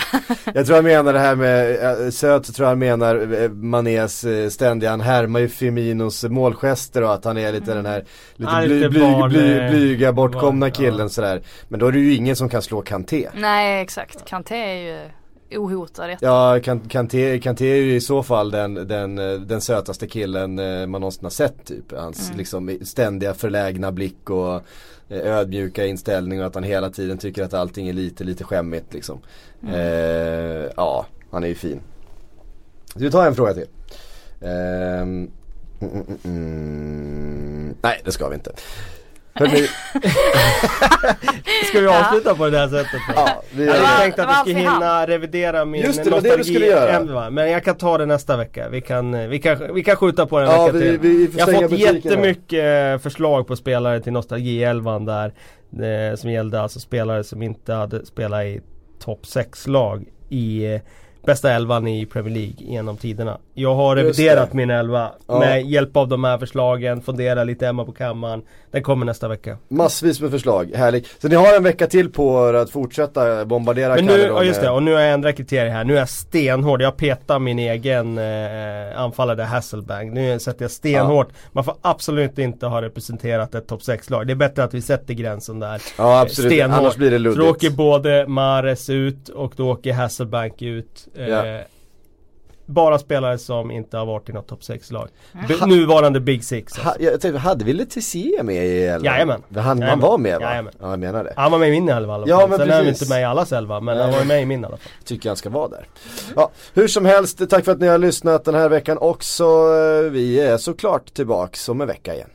Jag tror han menar det här med, eh, söt tror jag han menar Manés ständiga, han härmar ju Firminos målgester och att han är lite den här lite, Ja, bly, lite bly, bly, blyga bortkomna barn, ja. killen sådär. Men då är det ju ingen som kan slå Kanté. Nej exakt, Kanté är ju ohotad i detta. Ja, Kan- Kanté, Kanté är ju i så fall den, den, den sötaste killen man någonsin har sett typ. Hans Mm. liksom ständiga förlägna blick och ödmjuka inställning och att han hela tiden tycker att allting är lite, lite skämmigt liksom. Mm. Eh, ja, han är ju fin. Ska vi ta en fråga till? Mm, mm, mm. Nej, det ska vi inte. Hörrni, Ska vi avsluta på det här sättet? då? ja, vi hade tänkt att vi ska alltid hinna revidera min Just det, var det du skulle göra. nostalgiämne, Men jag kan ta det nästa vecka. Vi kan, vi kan, vi kan skjuta på det en Ja, vecka vi, till. vi får Jag har fått butiken här. jättemycket eh, förslag på spelare till nostalgielvan där. Eh, som gällde alltså spelare som inte hade spelat i topp 6-lag i eh, bästa elvan i Premier League genom tiderna. Jag har Just reviderat det. min elva Ja. med hjälp av de här förslagen. Funderar lite hemma på kammaren. Den kommer nästa vecka. Massvis med förslag, härligt. Så ni har en vecka till på er att fortsätta bombardera Men nu, ja just det, och nu har jag ändrat kriterier här. Nu är jag stenhård. Jag petar min egen eh, anfallare Hasselbank. Nu sätter jag stenhårt. Man får absolut inte ha representerat ett topp 6-lag. Det är bättre att vi sätter gränsen där. Ja absolut, Stenhårt. annars blir det Så då luddigt. åker både Mares ut och då åker Hasselbank ut. Eh, Ja. Bara spelare som inte har varit i något topp 6-lag. Mm. Nuvarande Big Six. Ha, Alltså. jag tänkte, hade vi Letizier med i elvan? Jajamän. Han, han Jajamän. var med va? Jajamän. Ja jag menar det. Han var med i min elva alla. Ja, men Sen är han precis. inte med i allas elva, men han Nej. var ju med i min i alla fall. Tycker han ska vara där. Ja, hur som helst, tack för att ni har lyssnat den här veckan också. Vi är såklart tillbaks om en vecka igen.